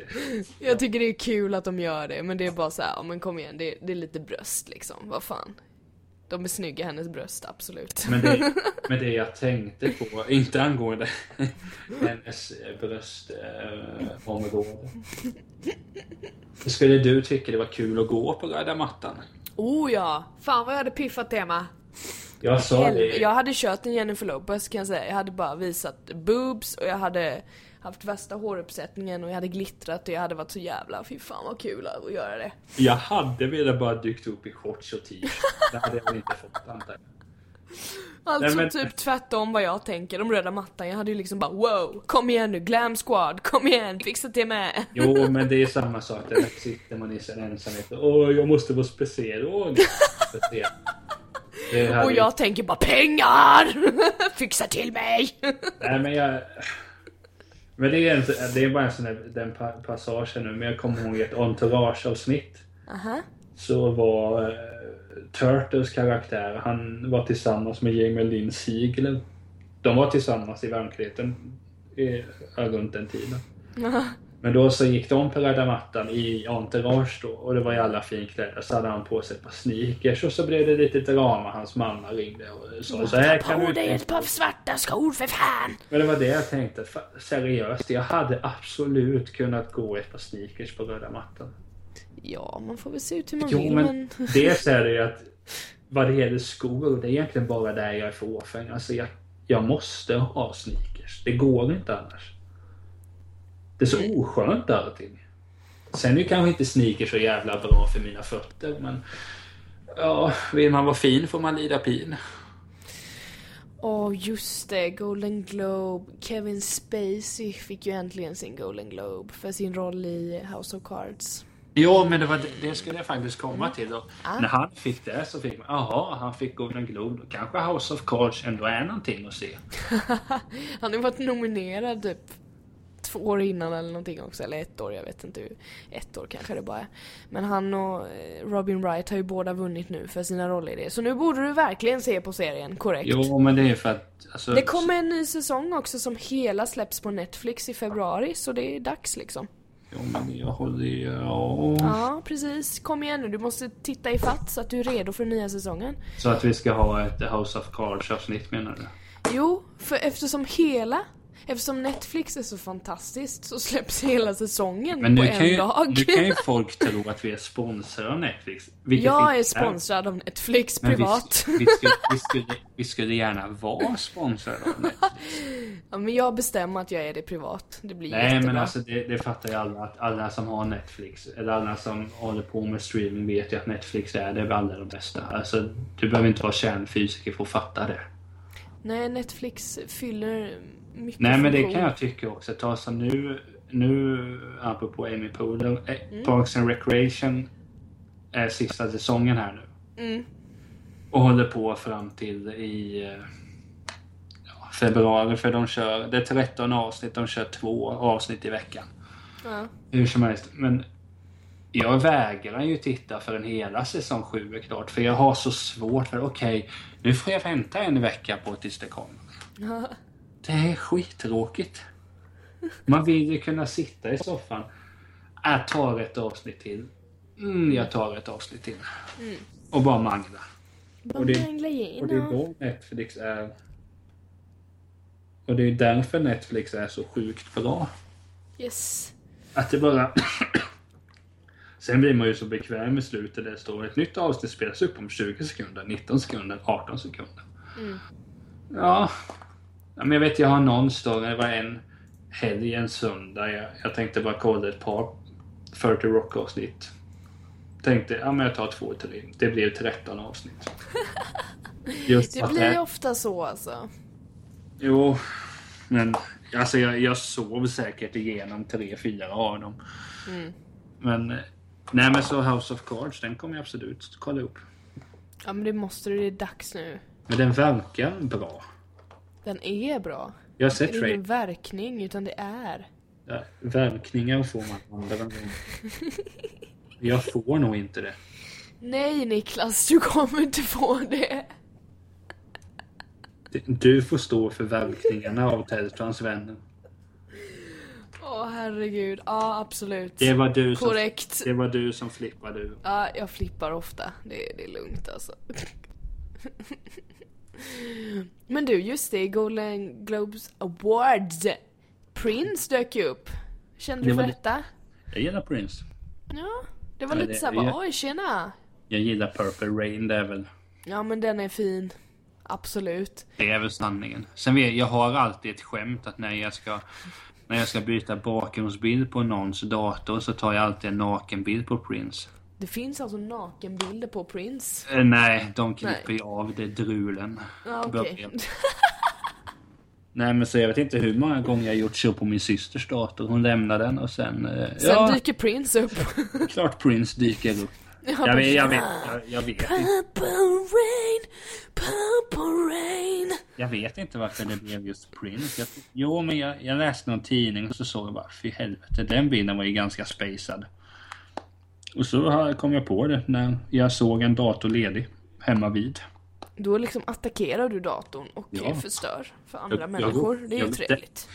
Jag tycker det är kul att de gör det, men det är bara så här, men kom igen, det, det är lite bröst liksom, vad fan. De är snygga, hennes bröst, absolut. men, det, men det jag tänkte på, inte angående hennes eh, bröstområde. Skulle du tycka det var kul att gå på röda mattan? Oh ja! Fan vad jag hade piffat tema. Jag sa det. Jag hade kört en Jennifer Lopez kan jag säga. Jag hade bara visat boobs och jag hade haft värsta håruppsättningen och jag hade glittrat och jag hade varit så jävla, fy fan vad kul att göra det. Jag hade velat bara dykt upp i shorts och t-shirt. Det hade jag väl inte fått antar. Alltså Nej, men- typ tvärtom vad jag tänker om röda mattan. Jag hade ju liksom bara wow, kom igen nu, glam squad, kom igen, fixa till med. Jo, men det är samma sak. Där sitter man i sin ensamhet åh, jag måste vara speciell. Åh, speciell. Och ju- jag tänker bara pengar! fixa till mig! Nej, men jag... Men det är, en, det är bara en sån där, den pa- passagen nu, men jag kommer ihåg ett entourage-avsnitt. Så var uh, Turtles karaktär, han var tillsammans med Jamie Lynn Sigler. De var tillsammans i verkligheten i, runt den tiden. Men då så gick de på röda mattan i entourage då och det var ju alla finklädda. Så hade han på sig ett par sneakers och så blev det lite drama. Hans mamma ringde och sa så här kan du på dig ett par svarta skor för fan! men det var det jag tänkte. Seriöst, jag hade absolut kunnat gå ett par sneakers på röda mattan. Ja, man får väl se ut hur man Jo, vill men men... dels är det ju att vad det gäller skor, det är egentligen bara där jag är fåfäng. Alltså jag, jag måste ha sneakers. Det går inte annars. Det är så oskönt allting. Sen är kanske inte sneakers så jävla bra för mina fötter, men... Ja, vill man vara fin får man lida pin. Åh, just det. Golden Globe. Kevin Spacey fick ju äntligen sin Golden Globe för sin roll i House of Cards. Jo, men det, var, det- skulle jag faktiskt komma till. Då. Ah. När han fick det så fick man, jaha, han fick Golden Globe. Då kanske House of Cards ändå är någonting att se. Han har ju varit nominerad typ två år innan eller någonting också, eller ett år, jag vet inte hur. Ett år kanske det bara är. Men han och eh, Robin Wright har ju båda vunnit nu för sina roller i det. Så nu borde du verkligen se på serien, korrekt. Jo, men det är för att... Alltså, Det kommer en ny säsong också som hela släpps på Netflix i februari, så det är dags liksom. Jo, men jag håller ju... Ja. Ja, precis. Kom igen nu, du måste titta i fatt så att du är redo för den nya säsongen. Så att vi ska ha ett House of Cards avsnitt menar du? Jo, för eftersom hela Eftersom Netflix är så fantastiskt så släpps hela säsongen Men på en ju, dag. nu kan ju folk tro att vi är sponsrade av Netflix. Jag är sponsrad av Netflix Men privat. Vi, vi, skulle, vi, skulle, vi skulle gärna vara sponsrade av Netflix. Ja, men jag bestämmer att jag är det privat. Det blir Nej jättebra. men alltså det, det fattar ju alla att alla som har Netflix eller alla som håller på med streaming vet ju att Netflix är det allra de bästa. Alltså du behöver inte vara kärnfysiker för att fatta det. Nej, Netflix fyller mycket Nej men det kan jag tycka också. Ta som nu, nu apropå Amy Poehler, eh, Mm. Parks and Recreation är sista säsongen här nu. Mm. Och håller på fram till i eh, ja, februari för de kör, det är 13 avsnitt, de kör två avsnitt i veckan. Ja. Hur som helst, men jag vägrar ju titta förrän hela säsong 7 är klart. För jag har så svårt för, okej, nu får jag vänta en vecka på tills det kommer. Ja. Det är skittråkigt. Man vill ju kunna sitta i soffan. Jag tar ett avsnitt till. Mm, jag tar ett avsnitt till. Och bara mangla. Och det- Mangla Och det är då Netflix är... Och det är därför Netflix är så sjukt bra. Yes. Att det bara... Sen blir man ju så bekväm i slutet där det står ett nytt avsnitt spelas upp om 20 sekunder, 19 sekunder, 18 sekunder. Mm. Ja. Ja. Men jag vet, jag har någon story. Det var en helg, en söndag. Jag, jag tänkte bara kolla ett par 40 Rock avsnitt. Tänkte, ja men jag tar två, tre. Det blev 13 avsnitt. Just Det blir ofta så alltså. Jo, men alltså jag, jag sov säkert igenom tre, fyra av dem. Mm. Men nej men så House of Cards, den kommer jag absolut kolla upp. Ja men det måste du, det är dags nu. Men den verkar bra. Den är bra. Jag har Det sett är ingen verkning utan det är. Ja, verkningar får man andra. Jag får nog inte det. Nej Niklas, du kommer inte få det. Du får stå för verkningarna av Telltrans vänner. Åh herregud, ja absolut. Det var du som, Korrekt. det var du som flippade ur. Ja, jag flippar ofta. Det, det är lugnt alltså. Men du, just det, Golden Globes Awards. Prince dök ju upp. Kände du för det- detta? Jag gillar Prince. Ja, det var Ja, lite såhär jag- oj tjena. Jag gillar Purple Rain, det är väl, Ja men den är fin. Absolut. det är väl sanningen. Sen vet jag, har alltid ett skämt att när jag ska när jag ska byta bakgrundsbild på någons dator så tar jag alltid en nakenbild på Prince. Det finns alltså nakenbilder på Prince. Eh, nej, de klipper ju av det drulen. Ja, Börjar. okej. Nej men så jag vet inte hur många gånger jag gjort så på min systers dator. Hon lämnar den och sen... eh, Sen ja, dyker Prince upp. klart Prince dyker upp. Ja, Jag vet, jag vet, jag, jag vet inte. Rain, purple rain. Jag vet inte varför det blev just Prince. Jag, jo, men jag, jag läste någon tidning och så såg jag bara, fy helvete, den bilden var ju ganska spacad. Och så kom jag på det när jag såg en dator ledig hemma vid. Då liksom attackerar du datorn och Ja. eh, förstör för andra Jag- jag- människor. Det är ju jag- trevligt.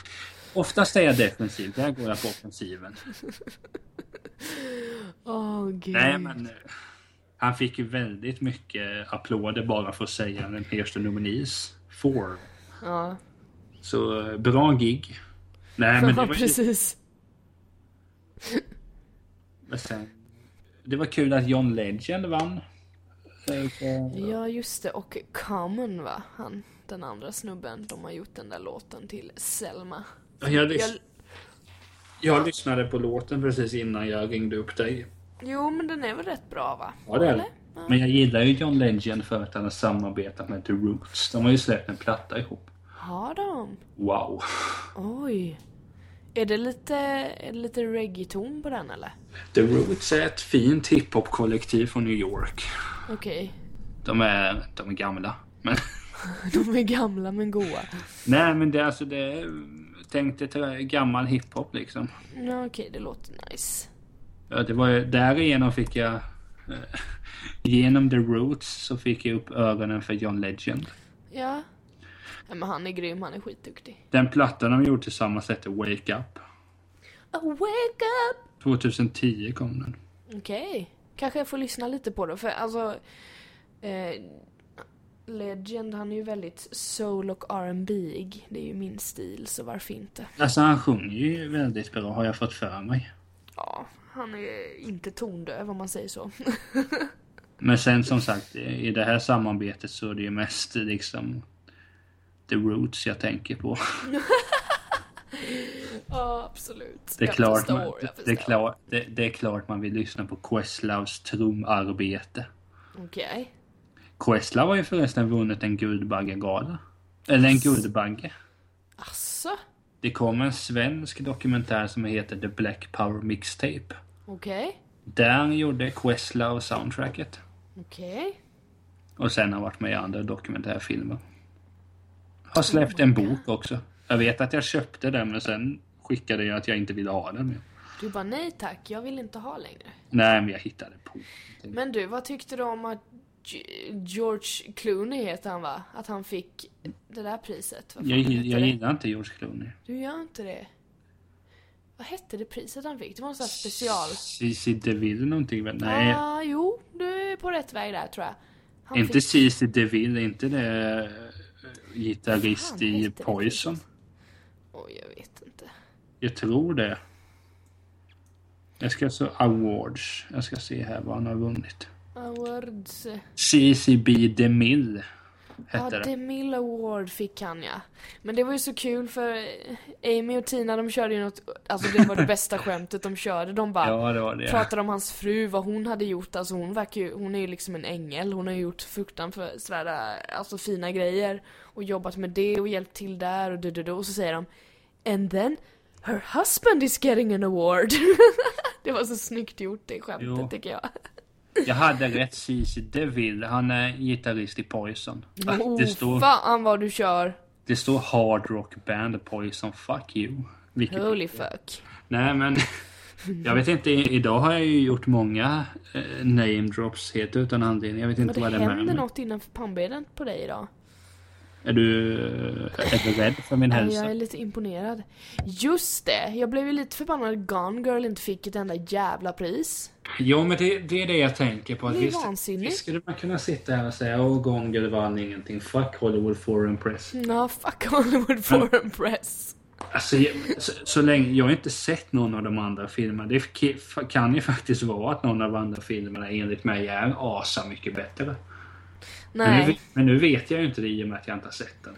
Oftast är jag defensiv, där går jag på offensiven. Åh gud. Nej, men eh, han fick ju väldigt mycket applåder bara för att säga den första nominis. Four. Ja, Så eh, bra gig. Nej, men det var, ju, precis. men sen, det var kul att John Legend vann. Ja, just det. Och Common va? Han, den andra snubben. De har gjort den där låten till Selma. Jag, lys- Jag, Jag lyssnade på låten precis innan jag ringde upp dig. Jo, men den är väl rätt bra va? Ja, det är den. Men jag gillar ju John Legend för att han har samarbetat med The Roots. De har ju släppt en platta ihop. Har de? Wow. Oj. Är det lite, är det lite reggaeton på den eller? The Roots är ett fint hiphop-kollektiv från New York. Okej. De är, de är gamla. Men, De är gamla men goa. nej men det är alltså det är, dig till gammal hiphop liksom. Ja, okej, det låter nice. Ja, det var ju, därigenom fick jag... Eh, genom The Roots så fick jag upp ögonen för John Legend. Ja. Men han är grym, han är skitduktig. Den plattan de gjorde tillsammans hette Wake Up. Oh, wake up! 2010 kom den. Okej. Kanske jag får lyssna lite på det, för alltså... Eh, Legend, han är ju väldigt soul och rb -ig. Det är ju min stil, så varför inte? Alltså han sjunger ju väldigt bra har jag fått för mig. Ja, han är inte tondöv om man säger så. Men sen som sagt i det här samarbetet så är det ju mest liksom The Roots jag tänker på. ja, absolut. Det är, Jag klart, förstår, man, det, är klart, det, det är klart man vill lyssna på Questlaws trumarbete. Okej. Questlove har ju förresten vunnit en Guldbaggegala. Eller en Guldbagge. Asså? Det kom en svensk dokumentär som heter The Black Power Mixtape. Okej. Där gjorde Questlove soundtracket. Okej. Och sen har varit med i andra dokumentärfilmer. Har släppt en bok också. Jag vet att jag köpte den men sen skickade jag att jag inte ville ha den mer. Du bara nej tack, jag vill inte ha längre. Nej men jag hittade på. Men du, vad tyckte du om att George Clooney heter han va? Att han fick det där priset? Jag, jag gillar inte George Clooney. Du gör inte det? Vad hette det priset han fick? Det var en sån här special. Cici DeVille någonting väl? Nej. Ah, jo, du är på rätt väg där tror jag. Han Inte fick... Cici DeVille, inte det gitarrist fan i Poison. Oj, jag vet inte. Jag tror det. Jag ska så awards. Jag ska se här vad han har vunnit. Awards. CCB DeMille Ja, hette det. DeMille Award fick han ja. Men det var ju så kul för Amy och Tina de körde ju något, alltså det var det bästa skämtet de körde. De bara Ja, det var det. pratade om hans fru, vad hon hade gjort. Alltså hon verkar ju, hon är ju liksom en ängel. Hon har ju gjort fruktansvärda, alltså fina grejer. Och jobbat med det och hjälpt till där och du, du, du. Och så säger de And then her husband is getting an award. det var så snyggt gjort det skämtet Jo. tycker jag. Jag hade rätt CC DeVille. Han är gitarrist i Poison. Ah, Oh, Det står, fan vad du kör. det står Hard Rock Band Poison. Fuck you. Vilket Holy fuck. Nej men jag vet inte, idag har jag ju gjort många eh, name drops helt utan anledning. Jag vet inte det vad det är med händer mig. något innanför pannbenen på dig idag. Är du, eh, är du rädd för min Ja, hälsa? jag är lite imponerad. Just det, jag blev ju lite förbannad att Gone Girl inte fick ett enda jävla pris. Jo men det, det är det jag tänker på. Att Det är visst, vansinnigt. visst skulle man kunna sitta här och säga åh Gone Girl vann ingenting. Fuck Hollywood Foreign Press. Ja, fuck Hollywood Foreign Press. Alltså, jag, så, så länge, jag har inte sett någon av de andra filmerna. Det kan ju faktiskt vara att någon av de andra filmerna enligt mig är asa mycket bättre. Men nu, Nej. men nu vet jag ju inte det i och med att jag inte har sett den.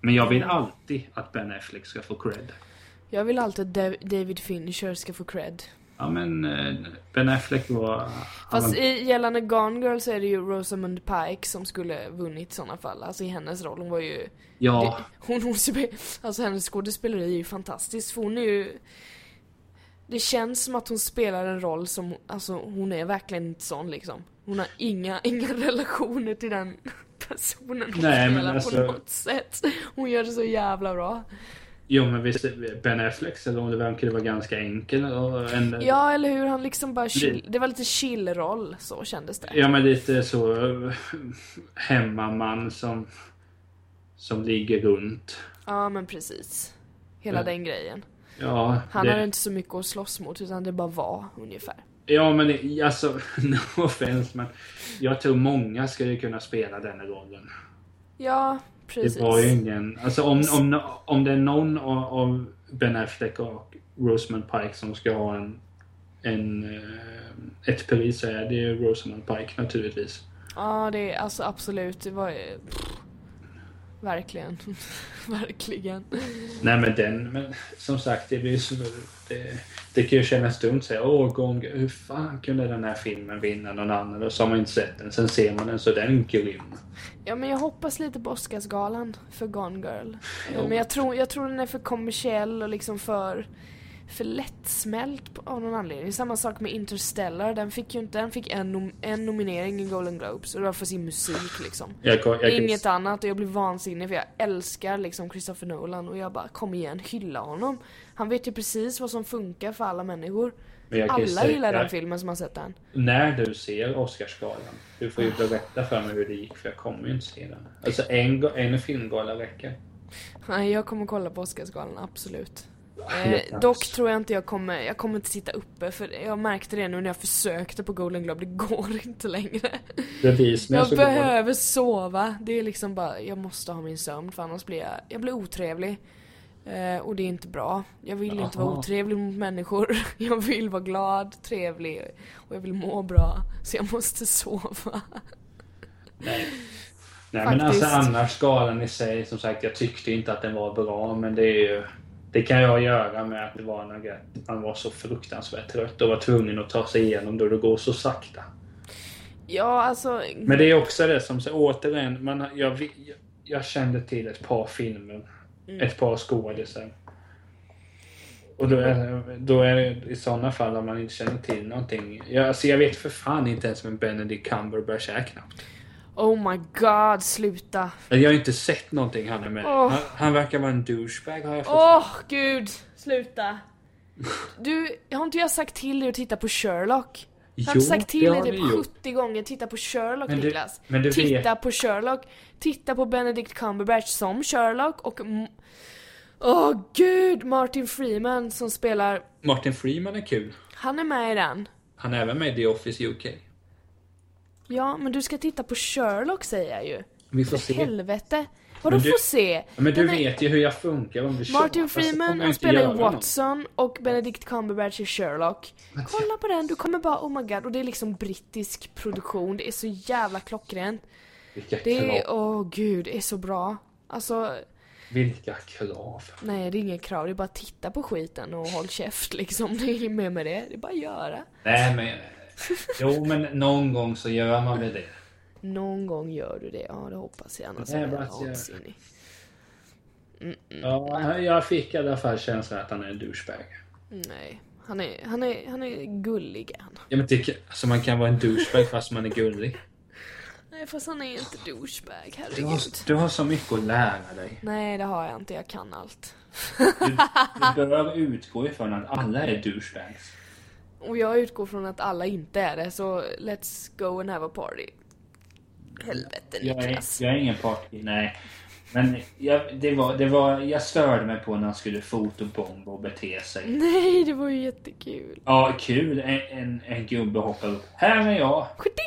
Men jag vill alltid att Ben Affleck ska få cred. Jag vill alltid att Dav- David Fincher ska få cred. Ja men eh, Ben Affleck var... Fast han, i, gällande Gone Girl så är det ju Rosamund Pike som skulle vunnit i sådana fall. Alltså i hennes roll. Hon var ju... ja, Det, hon, hon, alltså hennes skådespeleri är ju fantastiskt för hon är ju... Det känns som att hon spelar en roll som, alltså hon är verkligen inte sån liksom. Hon har inga, inga relationer till den personen hon Nej, spelar alltså- på något sätt. Hon gör det så jävla bra. jo men visst Ben Afflecks roll verkar ju vara ganska enkel. Och en, Ja, eller hur? Han liksom bara chill, det var lite chill-roll, så kändes det. Ja men lite så eh, hemmaman som som ligger runt. Ja, men precis. Hela Ja. den grejen. Ja, Han det, hade inte så mycket att slåss mot, utan det bara var ungefär. ja men alltså no offense men jag tror många skulle kunna spela den rollen. Ja, precis. Det var ju ingen, alltså om, om, om det är någon av, av Ben Affleck och Rosamund Pike som ska ha en, en eh, ett pris så är det ju Rosamund Pike naturligtvis. Ja, det är alltså absolut. Det var ju... verkligen. verkligen. Nej men den, men som sagt det blir så, det, det kan ju kännas dumt att säga åh gång, hur fan kunde den här filmen vinna någon annan? Och så har man inte sett den, sen ser man den så den är grym. Ja men jag hoppas lite på Oscarsgalan för Gone Girl. Jo. Men jag tror, jag tror den är för kommersiell och liksom för för lättsmält på- av någon anledning. Samma sak med Interstellar, den fick ju inte, den fick en, nom- en nominering i Golden Globes och det var för sin musik liksom. Jag, jag, jag, Inget annat och jag blir vansinnig för jag älskar liksom Christopher Nolan och jag bara kom igen, hylla honom. Han vet ju precis vad som funkar för alla människor. Alla säga- gillar den filmen som har sett den. När du ser Oscarsgalan, du får ju berätta för mig hur det gick för jag kommer ju inte se den. Alltså en, en filmgala räcker. Nej, jag kommer kolla på Oscarsgalan, absolut. Eh, dock tror jag inte jag kommer, jag kommer inte sitta uppe för jag märkte det nu när jag försökte på Golden Globe, det går inte längre. Bevisningen Jag så går behöver sova, det är liksom bara, jag måste ha min sömn för annars blir jag, jag blir otrevlig. Eh, och det är inte bra. Jag vill inte vara otrevlig mot människor. Jag vill vara glad, trevlig och jag vill må bra. Så jag måste sova. Nej. Nej men Faktiskt. alltså annars galan i sig, som sagt jag tyckte inte att den var bra men det är ju det kan att göra med att det var något, man var så fruktansvärt trött och var tvungen att ta sig igenom då det går så sakta. Ja, alltså. Men det är också det som, så, återigen, man, jag, jag, jag kände till ett par filmer, Mm. ett par skådisar. Och då är, då är det i sådana fall om man inte känner till någonting. Jag, alltså jag vet för fan inte ens vem Benedict Cumberbatch är knappt. Oh my god, sluta. Jag har inte sett någonting han är med. Åh. han, han verkar vara en douchebag har jag fått Åh, gud. Sluta. Du, har inte jag sagt till dig att titta på Sherlock? Jag har Jo, sagt till dig typ ni gjort. 70 gånger, titta på Sherlock Men du- Niklas. men du titta vet- på Sherlock. Titta på Benedict Cumberbatch som Sherlock och... Åh gud, Martin Freeman som spelar... Martin Freeman är kul. Han är med i den. Han är även med i The Office UK. Ja, men du ska titta på Sherlock säger jag ju. Vi får För se. helvete. Vadå Men du- får se? Men du Den är- vet ju hur jag funkar om du Martin tjatar, så kommer Freeman, jag han inte spelar ju göra något. Watson och Benedict Cumberbatch är Sherlock. Kolla på den, du kommer bara oh my god. Och det är liksom brittisk produktion, det är så jävla klockrent. Vilka Det är, krav. åh gud, det är så bra. Alltså, Vilka krav. nej det är inget krav, det är bara titta på skiten och håll käft liksom. Det är inget mer med det, det är bara att göra. Nej men... Jo men någon gång så gör man väl det. Någon gång gör du det, ja det hoppas jag, annars är jag att jag- vansinnig. Ja, jag fick i alla fall känslan att han är en douchebag. Nej, han är, han är, han är gullig han. Ja, men kan- alltså man kan vara en douchebag fast man är gullig. Nej fast han är inte douchebag, Du herregud. har, du har så mycket att lära dig. Nej det har jag inte, jag kan allt. Du, du bör utgå ifrån att alla är douchebags. Och jag utgår från att alla inte är det, så let's go and have a party. Helvete Jag är, Niklas. jag är ingen party, nej. Men jag, det var, det var, jag störde mig på när han skulle fotobomba och bete sig. Nej, det var ju jättekul. Ja, kul. En, en, en gubbe hoppar upp. Här är jag. Skjutting!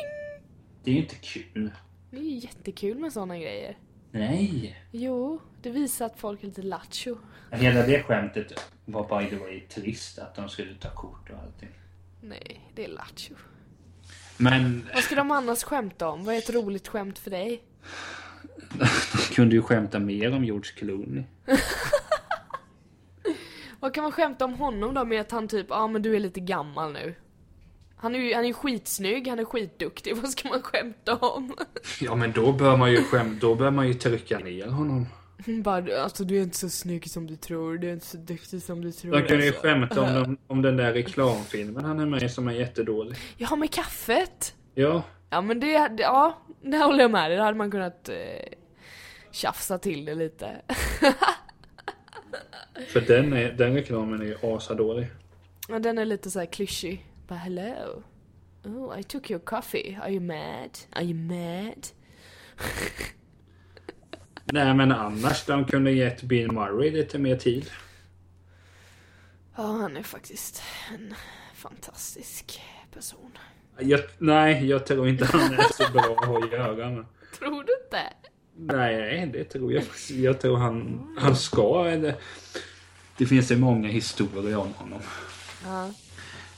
Det är ju inte kul. Det är ju jättekul med såna grejer. Nej. Jo, det visar att folk är lite lattjo. Hela det skämtet var by the way trist. Att de skulle ta kort och allting. Nej, det är lattjo. Men Vad ska de annars skämta om? Vad är ett roligt skämt för dig? de kunde ju skämta mer om George Clooney. Vad kan man skämta om honom då med att han typ, ja ah, men du är lite gammal nu. Han är ju han är skitsnygg, han är skitduktig, vad ska man skämta om? Ja men då bör man ju skämt, då bör man ju trycka ner honom. Bara, alltså du är inte så snygg som du tror, du är inte så duktig som du tror. De kunde ju alltså. skämta om, den- om den där reklamfilmen han är med i som är jättedålig. Ja, med kaffet! Ja, Ja men det, det- ja, det håller jag med dig. Det hade man kunnat eh, tjafsa till det lite. för den, är, den reklamen är ju asadålig. Ja, den är lite så här klyschig. Bara hello. Oh, I took your coffee. Are you mad? Are you mad? Nej men annars, de kunde gett Bill Murray lite mer tid. Ja, han är faktiskt en fantastisk person. Jag, nej, jag tror inte han är så bra att ha att göra med. Tror du inte? Nej, det tror jag Jag tror han, han ska, eller... Det finns ju många historier om honom. Ja.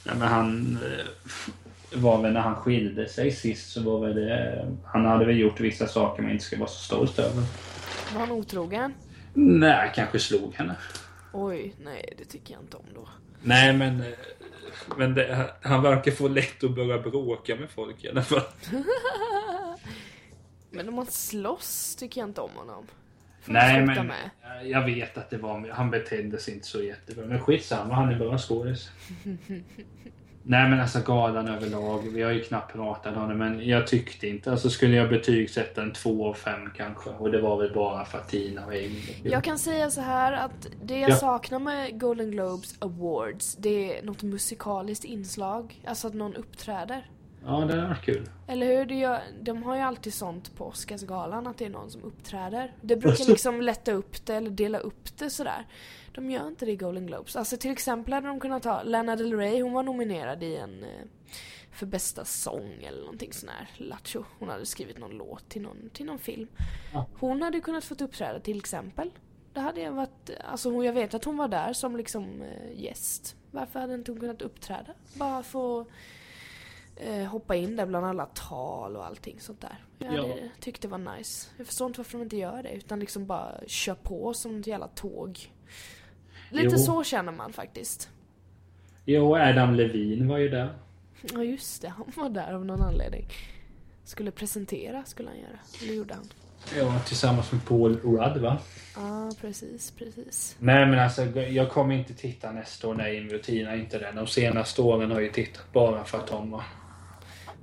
Nej, men han eh, var väl när han skilde sig sist så var väl det... Han hade väl gjort vissa saker man inte ska vara så stolt över. Var han otrogen? Nej, kanske slog henne. Oj, nej det tycker jag inte om då. Nej, men... eh, Men det, han verkar få lätt att börja bråka med folk i alla fall. Men om man slåss tycker jag inte om honom. Får Nej, men Med. jag vet att det var... Han betedde sig inte så jättebra. Men skitsamma, han är bra skådis. Nej men alltså galan överlag, vi har ju knappt pratat om det men jag tyckte inte, alltså skulle jag betygsätta en 2 av 5 kanske och det var väl bara för att Tina var egen. Jag kan säga så här att det jag Ja. saknar med Golden Globes Awards, det är något musikaliskt inslag. Alltså att någon uppträder. Ja det hade varit kul. Eller hur? Det gör, de har ju alltid sånt på Oscarsgalan, att det är någon som uppträder. Det brukar liksom lätta upp det eller dela upp det sådär. De gör inte det i Golden Globes. Alltså till exempel hade de kunnat ha Lana Del Rey, hon var nominerad i en eh, för bästa sång eller någonting sån här. Lattjo. Hon hade skrivit någon låt till någon, till någon film. Hon hade kunnat fått uppträda till exempel. Det hade jag varit, alltså jag vet att hon var där som liksom eh, gäst. Varför hade inte hon kunnat uppträda? Bara få eh, hoppa in där bland alla tal och allting sånt där. Jag Ja. hade tyckt det var nice. Jag förstår inte varför de inte gör det utan liksom bara kör på som ett jävla tåg. Lite Jo. så känner man faktiskt. Jo, Adam Levine var ju där. Ja just det, han var där av någon anledning. Skulle presentera skulle han göra. Eller gjorde han? Ja, tillsammans med Paul Rudd va? Ja precis, precis. Nej men alltså jag kommer inte titta nästa år när Amy och Tina är inte det. De senaste åren har jag ju tittat bara för att de var...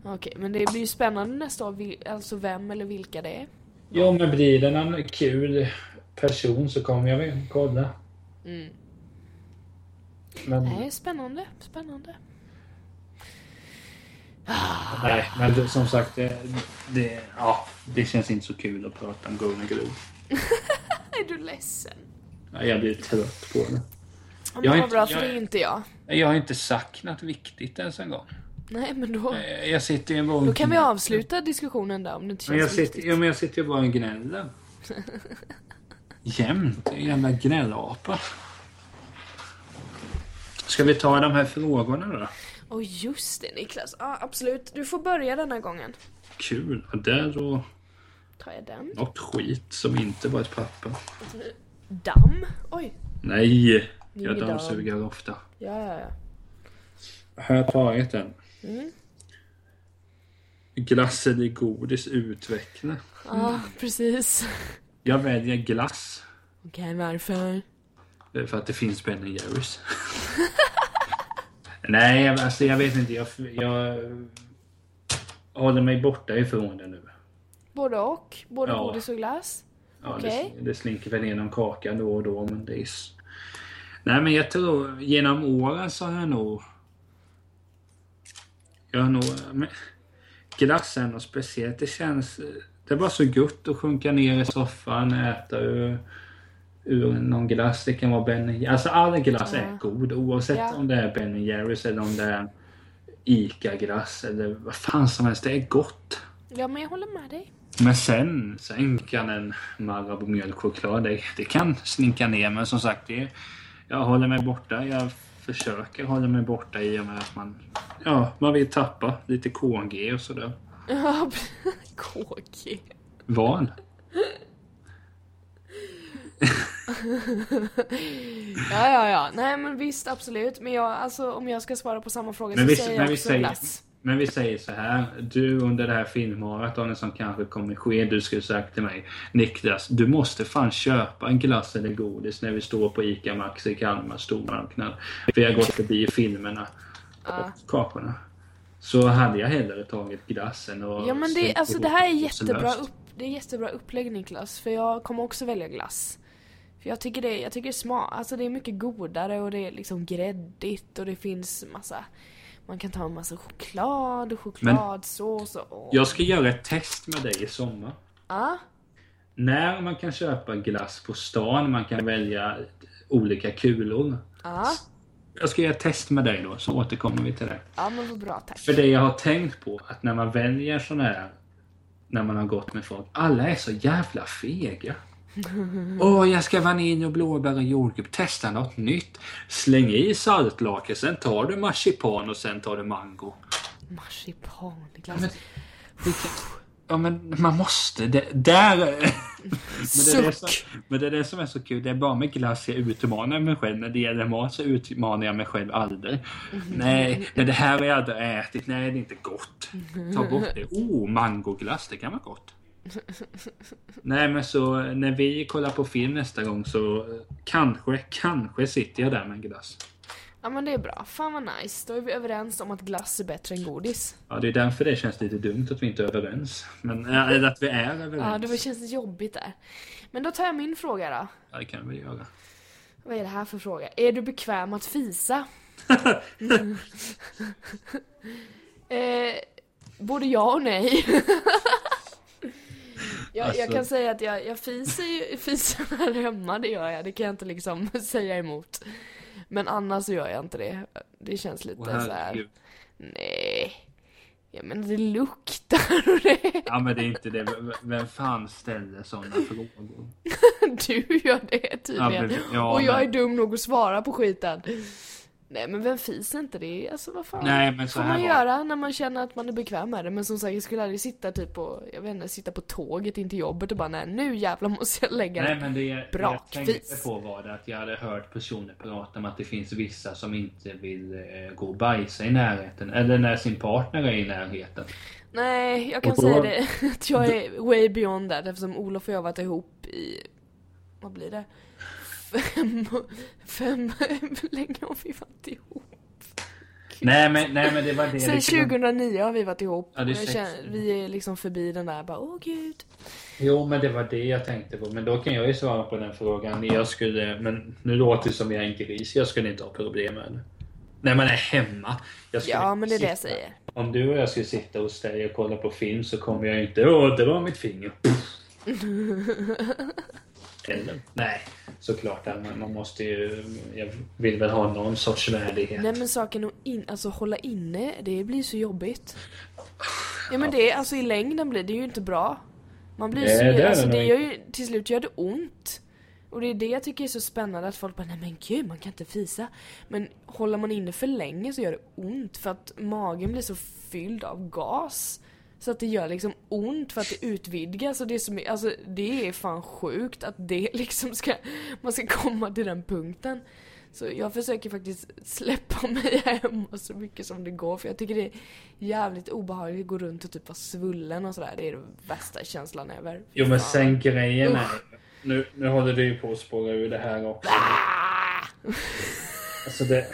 Okej, men det blir ju spännande nästa år, alltså vem eller vilka det är. Jo men blir det en kul person så kommer jag väl kolla. Mm. Men... Nej, spännande, spännande. Nej, men det, som sagt, det, det, ja, det känns inte så kul att prata om Golden Globe. Är du ledsen? Ja, Jag blir trött på det. Ja, Jag men är vad inte- bra, för jag- det är inte jag. Jag har inte sagt något viktigt ens en gång. Nej, men då, Eh, Jag sitter ju bara och då kan vi avsluta diskussionen där om det inte Men jag känns sitter, ja, men jag sitter ju bara och gnäller. Jämt. En jävla gnällapa. Ska vi ta de här frågorna då? Åh just det Niklas, ja absolut. Du får börja denna gången. Kul. Och där då Tar jag den. något skit som inte var ett papper. Damm. Oj. Nej! Jag dammsuger ofta. Ja, ja, ja. Har jag tagit den? Mm. Glass eller godis utveckla. Ja, precis. Jag väljer glass. Okej, varför? eh, För att det finns Ben Jerrys. Nej, jag- alltså jag vet inte. Jag, jag håller mig borta ifrån det nu. Både och? Både Ja. godis och glass? Ja, Okej. det, det slinker väl ner någon kaka då och då, men det är... Nej, men jag tror genom åren så har jag nog... Jag har nog... Glass är något speciellt. Det känns... Det är bara så gott att sjunka ner i soffan, äta ur, ur någon glass. Det kan vara Ben Alltså all glass är god oavsett Ja. om det är Ben Jerrys eller om det är ICA-glass eller vad fan som helst. Det är gott. Ja, men jag håller med dig. Men sen, sen kan en Marabou mjölkchoklad, det, det kan slinka ner. Men som sagt, det, jag håller mig borta. Jag försöker hålla mig borta i och med att man, ja, man vill tappa lite KG och sådär. Ja, KG. Val. Ja, ja, ja. Nej, men visst, absolut. Men jag, alltså, om jag ska svara på samma fråga Men så vi, säger jag också glass. Men vi säger så här. Du under det här filmmaratonet som kanske kommer ske, du skulle sagt till mig Niklas, du måste fan köpa en glass eller godis när vi står på ICA Maxi i Kalmar stormarknad. Vi har gått förbi filmerna Ja. och kakorna. Så hade jag hellre tagit glassen och Ja, men det, alltså, det här är jättebra, upp, det är jättebra upplägg Niklas. För jag kommer också välja glass. För jag tycker det, jag tycker det är smart. Alltså det är mycket godare och det är liksom gräddigt och det finns massa man kan ta en massa choklad och chokladsås och... Jag ska göra ett test med dig i sommar. Ja, När man kan köpa glass på stan, man kan välja olika kulor. ja, Jag ska göra ett test med dig då, så återkommer vi till det. ja men vad bra tack. För det jag har tänkt på, att när man väljer sån här, när man har gått med folk, alla är så jävla fega. Åh, jag ska vanilj och blåbär och jordgubb. Testa något nytt. Släng i saltlake, sen tar du marsipan och sen tar du mango. Marsipan, Ja, men, ja, men man måste. Det, där... Men det, är det, som, men det är det som är så kul. Det är bara med glass jag utmanar mig själv. När det gäller mat så utmanar jag mig själv aldrig. Nej, men det här har jag aldrig ätit. Nej, det är inte gott. Ta bort det. Oh, mangoglass. Det kan vara gott. Nej, men så när vi kollar på film nästa gång så eh, kanske, kanske sitter jag där med en glass. Ja men det är bra. Fan vad nice. Då är vi överens om att glass är bättre än godis. Ja, det är därför det känns lite dumt att vi inte är överens. Men, äh, eller att vi är överens. Ja, det känns jobbigt där. Men då tar jag min fråga då. Ja, det kan vi göra. Vad är det här för fråga? Är du bekväm att fisa? eh, både ja och nej. jag, jag Alltså- kan säga att jag, jag fiser, ju- fiser här hemma, det gör jag. Det kan jag inte liksom säga emot. Men annars så gör jag inte det. Det känns lite Åh, så här. nej. Ja men det luktar och det. Ja, men det är inte det. Vem fan ställer sådana frågor? Du gör det Ja, tydligen. men, ja, och jag är men, dum nog att svara på skiten. Nej men vem fiser inte det? Alltså vad fan. Nej, men så får man var- göra när man känner att man är bekväm med det. Men som sagt, jag skulle aldrig sitta typ på, jag vet inte, sitta på tåget in till jobbet och bara nej nu jävlar måste jag lägga Nej men det jag tänkte på var det att jag hade hört personer prata om att det finns vissa som inte vill eh, gå och bajsa i närheten. Eller när sin partner är i närheten. Nej, jag kan då- säga det att jag är way beyond that eftersom Olof och jag varit ihop i, vad blir det? Fem, fem, hur länge har vi varit ihop? Nej men, nej men det var det. Sen det kan- 2009 har vi varit ihop. Ja, känner, vi är liksom förbi den där bara, åh gud. Jo men det var det jag tänkte på. Men då kan jag ju svara på den frågan. Jag skulle, men nu låter det som jag är en gris. Jag skulle inte ha problem med det. När man är hemma. Ja, men det är det jag sitta- säger. Om du och jag skulle sitta hos dig och kolla på film så kommer jag inte Åh, det var mitt finger. Eller? Nej, såklart. Man, man måste ju... Jag vill väl ha någon sorts värdighet. Nej men saken att in, alltså hålla inne, det blir så jobbigt. Ja men det, alltså i längden blir det ju inte bra. Man blir Nej, så, det är alltså det det gör ju, till slut gör det ont. Och det är det jag tycker är så spännande att folk bara, nej men gud man kan inte fisa. Men håller man inne för länge så gör det ont för att magen blir så fylld av gas. Så att det gör liksom ont för att det utvidgas och det är som, alltså det är fan sjukt att det liksom ska, man ska komma till den punkten. Så jag försöker faktiskt släppa mig hemma så mycket som det går för jag tycker det är jävligt obehagligt att gå runt och typ vara svullen och sådär. Det är den värsta känslan ever. Jo men sen grejen är... Nu, nu håller du ju på att spåra ur det här också. Ah! Alltså det...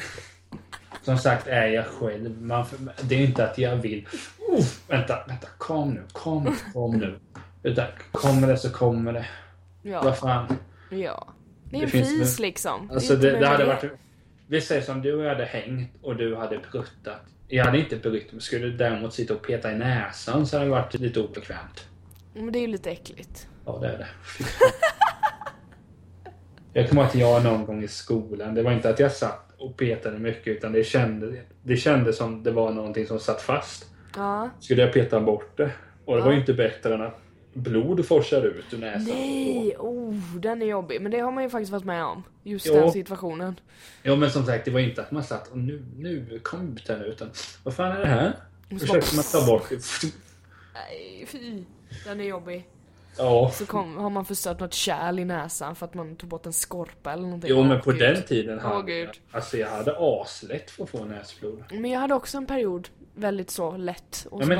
Som sagt är jag själv. Man, det är inte att jag vill... Oh, vänta, vänta. Kom nu, kom, kom nu. Vänta, kommer det så kommer det. Ja, Vad fan. ja. Det är Det en fis liksom. Alltså det, det med hade varit... Vi säger som du och jag hade hängt och du hade pruttat. Jag hade inte brytt mig. Skulle du däremot sitta och peta i näsan så hade det varit lite obekvämt. Men det är ju lite äckligt. Ja, det är det. Jag kommer ihåg att jag någon gång i skolan, det var inte att jag satt och petade mycket utan det kändes, det kändes som det var någonting som satt fast. Ja. Skulle jag peta bort det? Och det var Ja. ju inte bättre än att blod forsade ut ur näsan. Nej, oh, den är jobbig. Men det har man ju faktiskt varit med om. Just Jo. den situationen. Ja men som sagt, det var inte att man satt och nu, nu kom ut nu utan vad fan är det här? Försökte man ta bort. Nej, fy. Den är jobbig. Ja. Så kom, har man förstört något kärl i näsan för att man tog bort en skorpa eller någonting. Jo men på gud. den tiden hade jag, alltså jag hade aslätt för att få näsblod. Men jag hade också en period väldigt så lätt. Och Ja, så men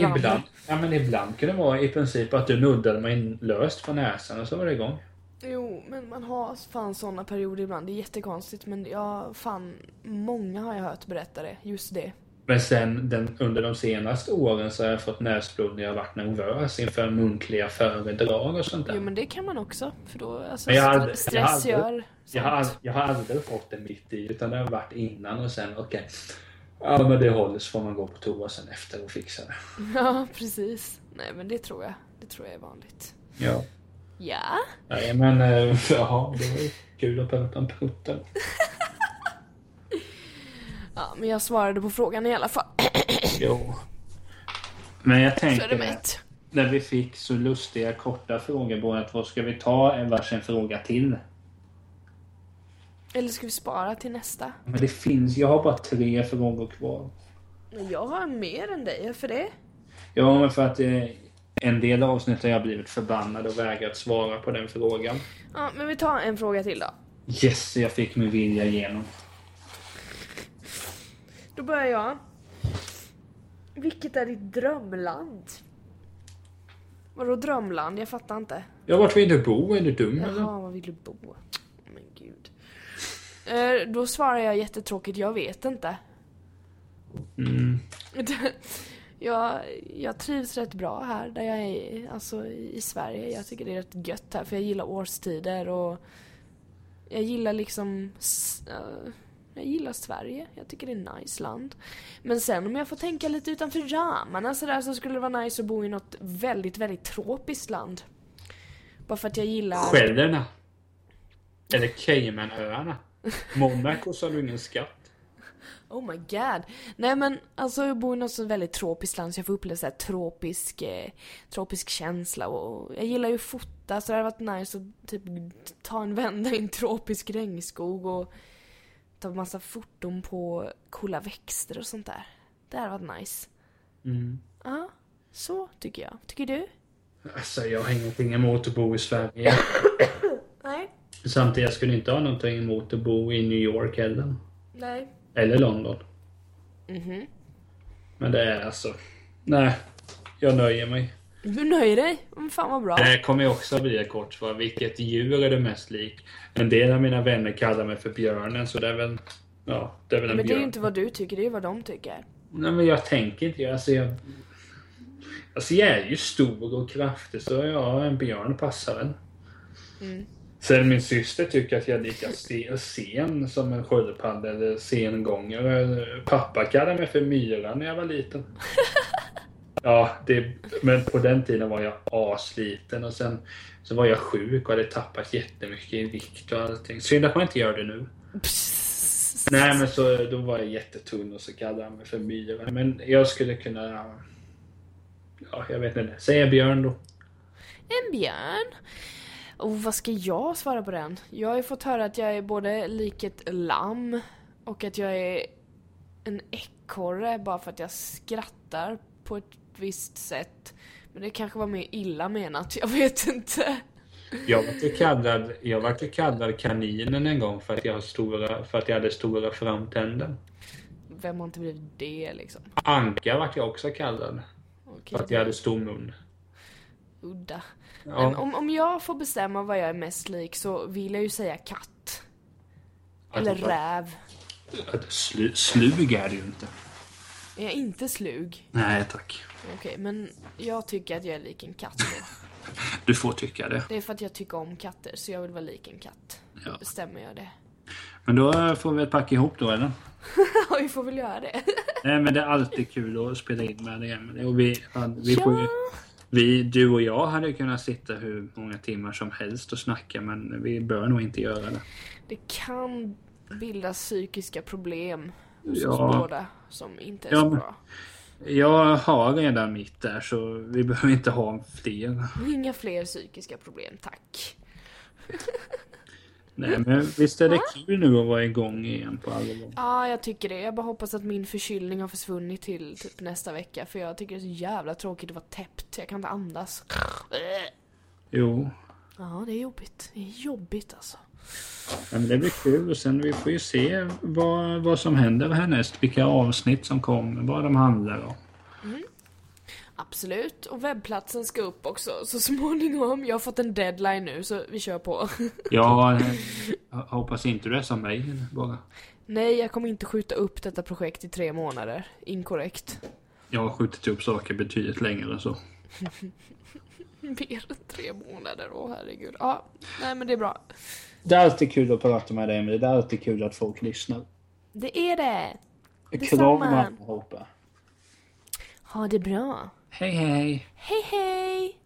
bara i, ibland, ja men ibland kunde det vara i princip att du nuddade mig löst på näsan och så var det igång. Jo, men man har fan såna perioder ibland. Det är jättekonstigt men jag fan, många har jag hört berätta det. Just det. Men sen den, under de senaste åren så har jag fått näsblod när jag varit nervös inför muntliga föredrag och sånt där. Jo men det kan man också. För då, alltså jag aldrig- stress jag aldrig- gör jag, har, sånt. jag har aldrig fått det mitt i utan det har varit innan och sen okej. Ja men det håller så får man gå på toa sen efter och fixa det. Ja, precis. Nej men det tror jag. Det tror jag är vanligt. Ja. Ja. Nej men äh, jaha, det var ju kul att prata om putten. Ja, men jag svarade på frågan i alla fall. Jo. Men jag tänker när vi fick så lustiga korta frågor båda två, ska vi ta en varsin fråga till? Eller ska vi spara till nästa? Men det finns, jag har bara tre frågor kvar. Men jag har mer än dig, för det? Ja men för att eh, en del avsnitt har jag blivit förbannad och vägrat svara på den frågan. Ja, men vi tar en fråga till då. Yes, jag fick min vilja igenom. Då börjar jag. Vilket är ditt drömland? Vadå drömland? Jag fattar inte. Ja, vart vill du bo? Är du dum eller? Jaha, var vill du bo? Men gud. Eh, då svarar jag jättetråkigt, jag vet inte. Mm. jag, jag trivs rätt bra här där jag är, alltså i Sverige. Jag tycker det är rätt gött här för jag gillar årstider och jag gillar liksom, eh, jag gillar Sverige. Jag tycker det är nice land. Men sen om jag får tänka lite utanför ramarna sådär så skulle det vara nice att bo i något väldigt, väldigt tropiskt land. Bara för att jag gillar... Skälderna. Eller Caymanöarna. Monaco så har du ingen skatt. Oh my god. Nej men alltså jag bor i något så väldigt tropiskt land så jag får uppleva så här tropisk, eh, tropisk känsla och jag gillar ju fota så det hade varit nice att typ ta en vända i en tropisk regnskog och ta massa foton på coola växter och sånt där. Det hade varit nice. Mm. Ja, så tycker jag. Tycker du? Alltså, jag har ingenting emot att bo i Sverige. Nej. Samtidigt, jag skulle inte ha någonting emot att bo i New York heller. Nej. Eller London. Mhm. Men det är alltså... Nej. Jag nöjer mig. Du nöjer dig? Men fan vad bra. Det här kommer ju också bli ett kort svar. Vilket djur är du mest lik? En del av mina vänner kallar mig för björnen, så det är väl... Ja, det är väl en Men det är björn. ju inte vad du tycker, det är ju vad de tycker. Nej, men jag tänker inte... Alltså, jag... Alltså, jag är ju stor och kraftig, så ja, en björn passar väl. Mm. Sen min syster tycker att jag är lika se- sen som en sköldpadda eller sengångare. Pappa kallade mig för myra när jag var liten. Ja, det, men på den tiden var jag asliten och sen så var jag sjuk och hade tappat jättemycket i vikt och allting. Synd att man inte gör det nu. Nej men så då var jag jättetunn och så kallade han mig för myra. Men jag skulle kunna... Ja, jag vet inte. Säga björn då. En björn? Och vad ska jag svara på den? Jag har ju fått höra att jag är både lik ett lamm och att jag är en ekorre bara för att jag skrattar på ett visst sätt. Men det kanske var mer illa menat, jag vet inte. Jag vart ju kallad, jag vart ju kallad kaninen en gång för att jag, stora, för att jag hade stora framtänder. Vem har inte blivit det liksom? Anka vart jag också kallad. Okej, För att jag hade stor mun. udda. Men Ja, om, om jag får bestämma vad jag är mest lik så vill jag ju säga katt. Eller Alltså, räv. att slu, slug är du ju inte. Är jag inte slug? Nej tack. Okej, men jag tycker att jag är lik en katt då. Du får tycka det. Det är för att jag tycker om katter, så jag vill vara lik en katt. Ja. Då bestämmer jag det. Men då får vi väl packa ihop då eller? Ja, vi får väl göra det. Nej men det är alltid kul att spela in med dig Emelie. Och vi, vi får ju, Ja. vi, du och jag hade kunnat sitta hur många timmar som helst och snacka men vi bör nog inte göra det. Det kan bildas psykiska problem hos Ja. oss båda som inte är Ja, så bra. Jag har redan mitt där så vi behöver inte ha fler. Inga fler psykiska problem, tack. Nej men visst är det kul nu att vara igång igen på allvar. Ja, jag tycker det. Jag bara hoppas att min förkylning har försvunnit till typ nästa vecka. För jag tycker det är så jävla tråkigt att vara täppt. Jag kan inte andas. Jo. Ja, det är jobbigt. Det är jobbigt alltså. Ja, men det blir kul och sen vi får ju se vad, vad som händer härnäst. Vilka avsnitt som kommer, vad de handlar om. Absolut. Och webbplatsen ska upp också så småningom. Jag har fått en deadline nu så vi kör på. Ja, jag hoppas inte du är som mig bara. Nej, jag kommer inte skjuta upp detta projekt i tre månader. Inkorrekt. Jag har skjutit upp saker betydligt längre än så. Mer än tre månader, åh herregud. Ja, nej men det är bra. Det är alltid kul att prata med dig Emelie. Det är alltid kul att folk lyssnar. Det är det. Kram Detsamma. allihopa. Ha det bra. Hej hej! Hej hej!